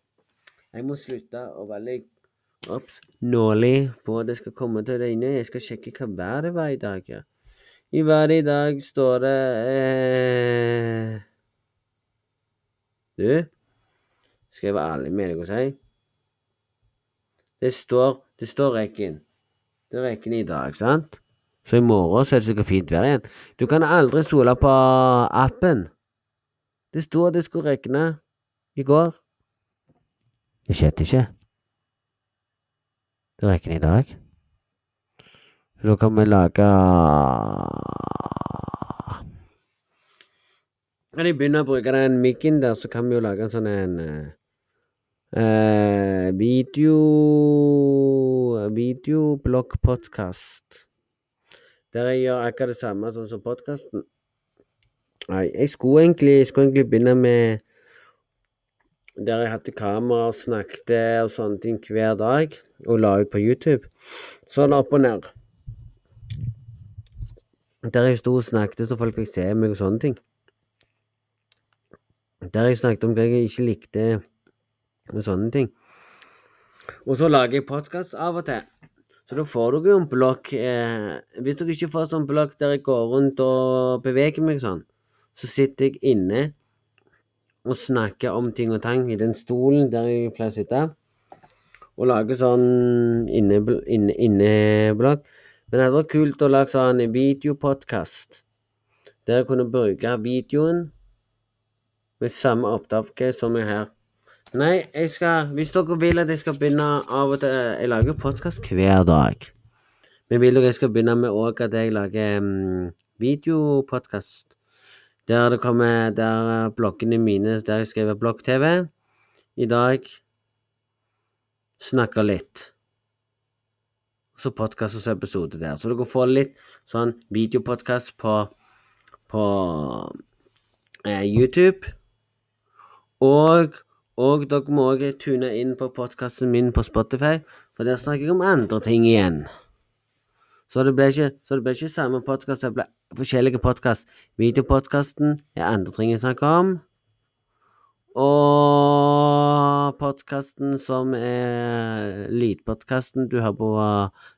Jeg må slutte å være Ops. Nålig på at det skal komme til å regne. Jeg skal sjekke hva været var i dag. ja. I været i dag står det eh... Du, skal jeg være ærlig med deg og si Det står Det står rekken. Det er rekken i dag, sant? Så i morgen så er det sikkert fint vær igjen. Du kan aldri stole på appen. Det sto at det skulle regne i går. Det skjedde ikke. Det regner i dag. Så da kan vi lage Når jeg begynner å bruke den mikken der, så kan vi jo lage en sånn en uh, video Videobloggpodkast. Der jeg gjør akkurat det samme sånn som podkasten. Nei, jeg skulle egentlig, jeg skulle egentlig begynne med der jeg hadde kamera og snakket og sånne ting hver dag, og la ut på YouTube. Sånn opp og ned. Der jeg sto og snakket så folk fikk se meg og sånne ting. Der jeg snakket om hva jeg ikke likte og sånne ting. Og så lager jeg podkast av og til. Så da får dere jo en blokk eh, Hvis dere ikke får sånn blokk der jeg går rundt og beveger meg sånn, så sitter jeg inne og snakker om ting og tang i den stolen der jeg pleier å sitte, og lager sånn inneblokk. Inne, inne Men det hadde vært kult å lage sånn videopodkast, der jeg kunne bruke videoen med samme opptak som jeg her. Nei, jeg skal Hvis dere vil at jeg skal begynne av og til Jeg lager podkast hver dag. Men vil dere jeg skal begynne med òg at jeg lager um, videopodkast? Der det kommer Der bloggene mine Der jeg skriver blogg-TV. I dag snakker litt. Så podkastens episode der. Så dere får litt sånn videopodkast på på eh, YouTube. Og og dere må òg tune inn på podkasten min på Spotify, for der snakker jeg om andre ting igjen. Så det ble ikke, det ble ikke samme podkast, det ble forskjellige podkast. Videopodkasten er andre ting jeg snakker om. Og podkasten som er lydpodkasten du har på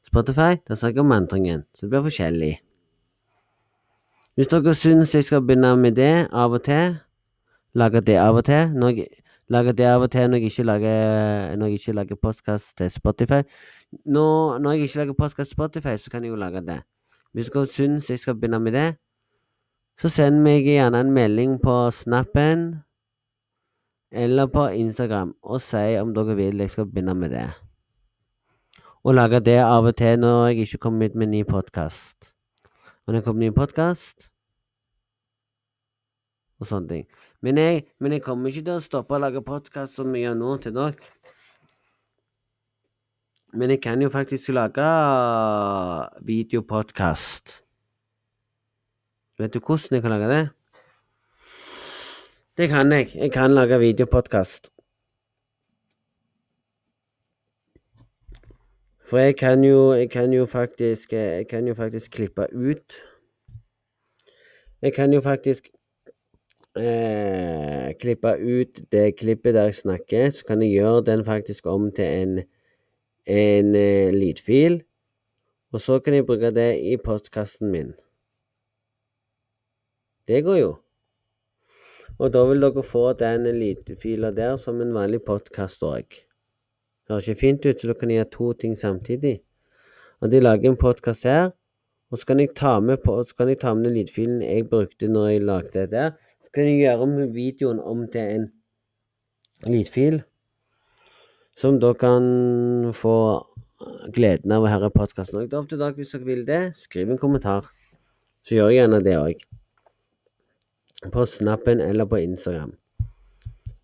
Spotify, der snakker jeg om andre ting igjen. Så det blir forskjellig. Hvis dere syns jeg skal begynne med det av og til, lage det av og til når jeg lager det av og til når jeg ikke lager, når lager postkast til Spotify. Nå, når jeg ikke lager postkast til Spotify, så kan jeg jo lage det. Hvis dere syns jeg skal begynne med det, så send meg gjerne en melding på Snappen eller på Instagram og si om dere vil jeg skal begynne med det. Og lage det av og til når jeg ikke kommer ut med ny podkast. Når det kommer ny podkast og sånne ting. Men jeg, men jeg kommer ikke til å stoppe å lage podkast som jeg gjør nå, til dere. Men jeg kan jo faktisk lage videopodkast. Vet du hvordan jeg kan lage det? Det kan jeg. Jeg kan lage videopodkast. For jeg kan jo, jeg kan jo faktisk Jeg kan jo faktisk klippe ut Jeg kan jo faktisk eh, klippe ut det klippet der jeg snakker, så kan jeg gjøre den faktisk om til en, en eh, lydfil. Og så kan jeg bruke det i postkassen min. Det går jo. Og da vil dere få den lydfila der som en vanlig podkast òg. Høres ikke fint ut, så dere kan gjøre to ting samtidig. Og de lager en podkast her, og så kan jeg ta med, så kan jeg ta med den lydfilen jeg brukte når jeg lagde det der. Så kan du gjøre videoen om til en lydfil, som da kan få gleden av å høre podkasten òg. Det opp til dere hvis dere vil det. Skriv en kommentar, så gjør jeg gjerne det òg. På Snappen eller på Instagram.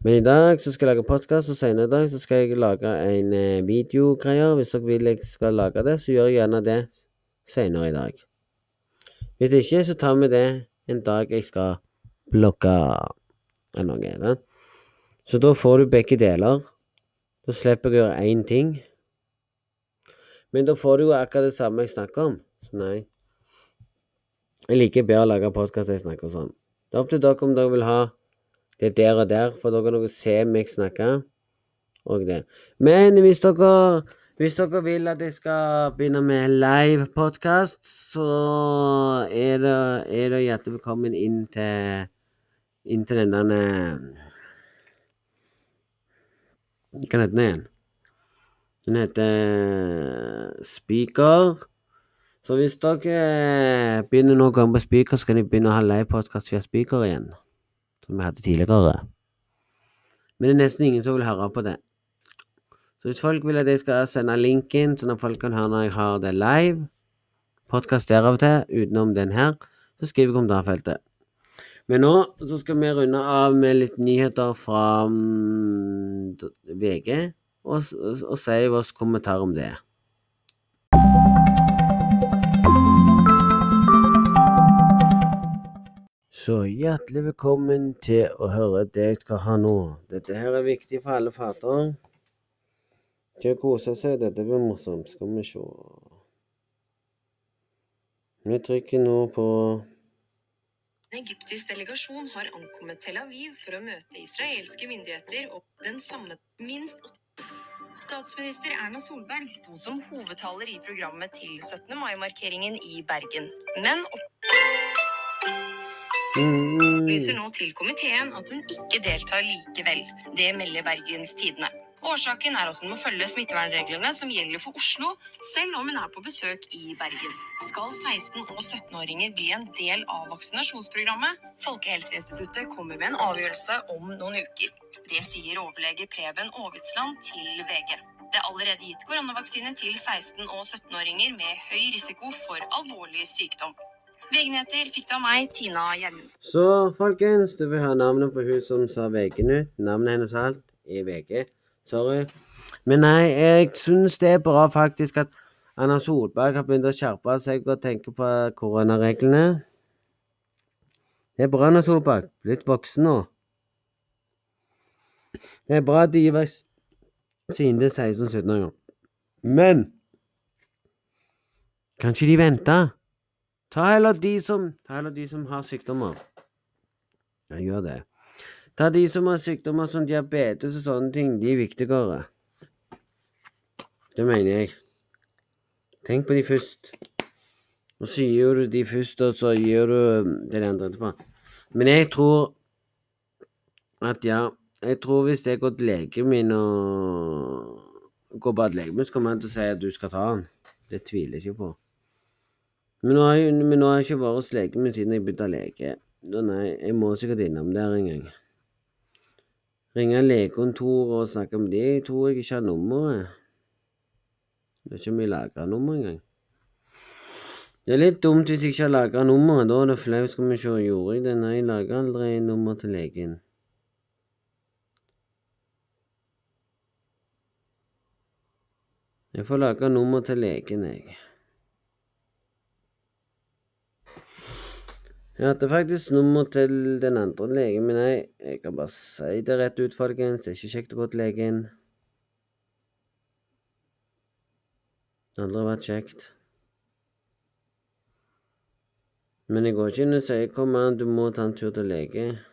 Men i dag så skal jeg lage podkast, og senere i dag så skal jeg lage en eh, videogreier. Hvis dere vil jeg skal lage det, så gjør jeg gjerne det senere i dag. Hvis ikke, så tar vi det en dag jeg skal blokke eller noe. Da. Så da får du begge deler. Da slipper jeg å gjøre én ting. Men da får du jo akkurat det samme jeg snakker om. Så nei. Jeg liker bedre å lage podkast jeg snakker sånn. Det er opp til dere om dere vil ha det der og der, for dere kan se meg snakke. Og det. Men hvis dere hvis dere vil at jeg skal begynne med live podkast, så er dere er hjertelig velkommen inn til inn til den derne Hva heter den igjen? Den heter Speaker. Så hvis dere begynner noen gang på Speaker, så kan de begynne å ha live podkast via Speaker igjen. Som vi hadde tidligere. Men det er nesten ingen som vil høre på det. Så hvis folk vil at jeg skal sende linken, sånn at folk kan høre når jeg har det live, podkast der av og til, utenom den her, så skriv i kommentarfeltet. Men nå så skal vi runde av med litt nyheter fra mm, VG, og, og, og si vår kommentar om det. Så hjertelig velkommen til å høre det jeg skal ha nå. Dette her er viktig for alle parter. Til å kose seg. Dette blir morsomt. Skal vi se. Vi trykker nå på En egyptisk delegasjon har ankommet Tel Aviv for å møte israelske myndigheter og den samme minst Statsminister Erna Solberg sto som hovedtaler i programmet til 17. mai-markeringen i Bergen. Men opplyser mm, nå til komiteen at hun ikke deltar likevel. Det melder Bergens Tidende. Årsaken er at hun må følge smittevernreglene som gjelder for Oslo, selv om hun er på besøk i Bergen. Skal 16- og 17-åringer bli en del av vaksinasjonsprogrammet? Folkehelseinstituttet kommer med en avgjørelse om noen uker. Det sier overlege Preben Aavitsland til VG. Det er allerede gitt koronavaksine til 16- og 17-åringer med høy risiko for alvorlig sykdom. VG-nyheter fikk du av meg, Tina Gjermundsen. Så folkens, du vil høre navnet på hun som sa VG-nytt. Navnet hennes alt i VG. Sorry. Men nei, jeg syns det er bra faktisk at Anna Solberg har begynt å skjerpe seg og tenke på koronareglene. Det er bra, Anna Solberg. Blitt voksen nå. Det er bra at de gir vaksine til 16-17-åringer. Men kan ikke de vente? Ta heller de som, ta heller de som har sykdommer. Ja, gjør det. Ta de som har sykdommer som diabetes og sånne ting. De er viktigere. Det mener jeg. Tenk på de først. Og så gir du de først, og så gir du det de andre etterpå. Men jeg tror at ja Jeg tror hvis jeg går til legen min og går til legen min, så kommer han til å si at du skal ta den. Det tviler jeg ikke på. Men nå har jeg, men nå har jeg ikke vært hos legen min siden jeg bytta lege. Så nei, jeg må sikkert innom der en gang. Ringe legekontoret og snakke med de. Jeg tror jeg ikke har nummeret. Det er ikke om jeg lagra nummer engang. Det er litt dumt hvis jeg ikke har lagra nummeret. Da er det flaut. Skal vi se, gjorde jeg det? Nei, jeg laga aldri nummer til legen. Jeg får lage nummer til legen, jeg. Jeg hadde faktisk nummer til den andre legen, men nei, jeg kan bare si det rett ut, folkens. Det er ikke kjekt å gå til legen. Det har aldri vært kjekt. Men jeg går ikke inn og sier 'kom an, du må ta en tur til lege'.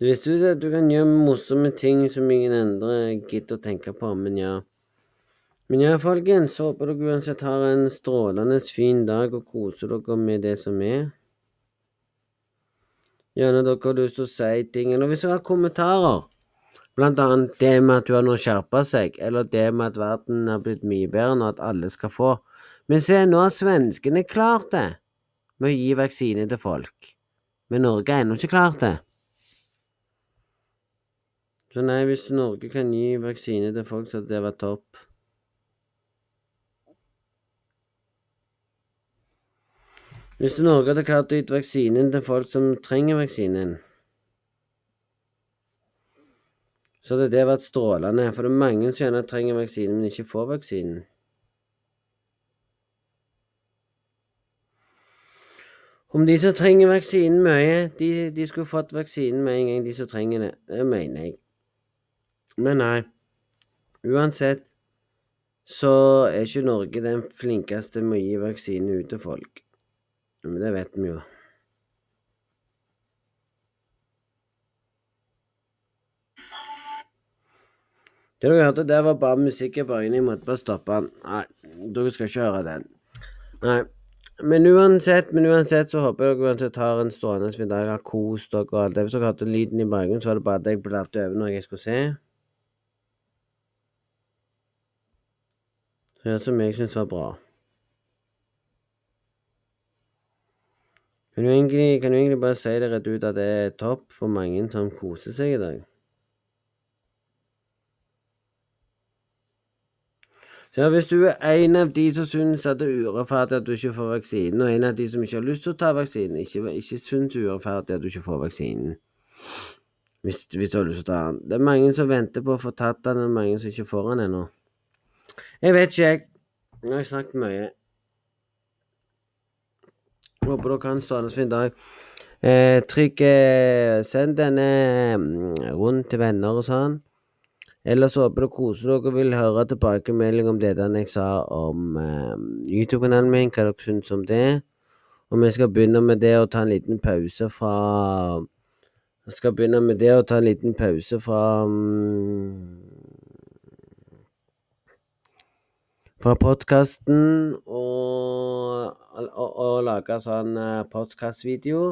Du visste jo at du kan gjøre morsomme ting som ingen andre gidder å tenke på, men ja. Men ja, folkens, håper dere uansett har en strålende fin dag og koser dere med det som er. Gjerne dere har lyst til å si ting, eller hvis dere har kommentarer, blant annet det med at du har nå skjerpa seg, eller det med at verden har blitt mye bedre nå, at alle skal få. Men se, nå har svenskene klart det med å gi vaksine til folk. Men Norge har ennå ikke klart det. Så nei, hvis Norge kan gi vaksine til folk, så hadde det vært topp. Hvis Norge hadde klart å gi vaksinen til folk som trenger vaksinen, så hadde det vært strålende, for det er mange som gjerne trenger vaksinen, men ikke får vaksinen. Om de som trenger vaksinen mye, de, de skulle fått vaksinen med en gang, de som trenger det. Det mener jeg. Men nei, uansett så er ikke Norge den flinkeste med å gi vaksine ut til folk. Men det vet vi jo. Det dere hørte der, var bare musikk i bakgrunnen. Jeg måtte bare stoppe den. Nei, dere skal ikke høre den. Nei. Men uansett, men uansett så håper jeg dere tar en strålende fin dag, har kost dere og alt det. Hvis dere hørte lyden i bakgrunnen, så var det bare at jeg blatte over når jeg skulle se. som jeg syns var bra. Kan du, egentlig, kan du egentlig bare si det rett ut at det er topp for mange som koser seg i dag? Så hvis du er en av de som syns at det er urettferdig at du ikke får vaksinen, og en av de som ikke har lyst til å ta vaksinen, ikke, ikke syns urettferdig at du ikke får vaksinen hvis, hvis, du har lyst til å ta den Det er mange som venter på å få tatt den, og mange som ikke får den ennå. Jeg vet ikke, jeg. Nå har jeg snakket mye. Håper dere kan stå en fin dag. Eh, trykk eh, Send denne mm, rundt til venner og sånn. Ellers håper dere koser dere vil høre tilbakemelding om det jeg sa om eh, YouTube-kanalen min, hva dere syns om det. Og vi skal begynne med det å ta en liten pause fra Vi skal begynne med det å ta en liten pause fra um, fra podkasten og, og, og, lage sånn uh, podkastvideo.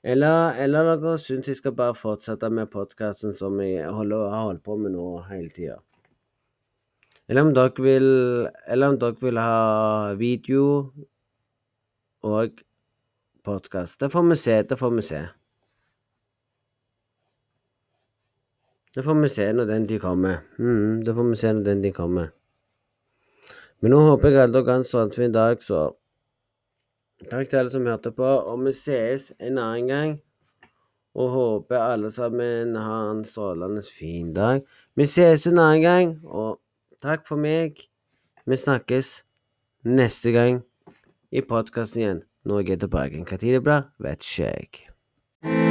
Eller, eller dere syns jeg skal bare fortsette med podkasten som jeg holder, har holdt på med nå hele tida. Eller om dere vil Eller om dere vil ha video og podkast. Det får vi se. Det får vi se. Det får vi se når den tid kommer. Mm, det får vi se når den tid kommer. Men nå håper jeg alle dere har en strandfin dag, så takk til alle som hørte på. Og vi ses en annen gang. Og håper alle sammen har en strålende fin dag. Vi ses en annen gang, og takk for meg. Vi snakkes neste gang i podkasten igjen når jeg er tilbake. Tid det blir, vet ikke jeg.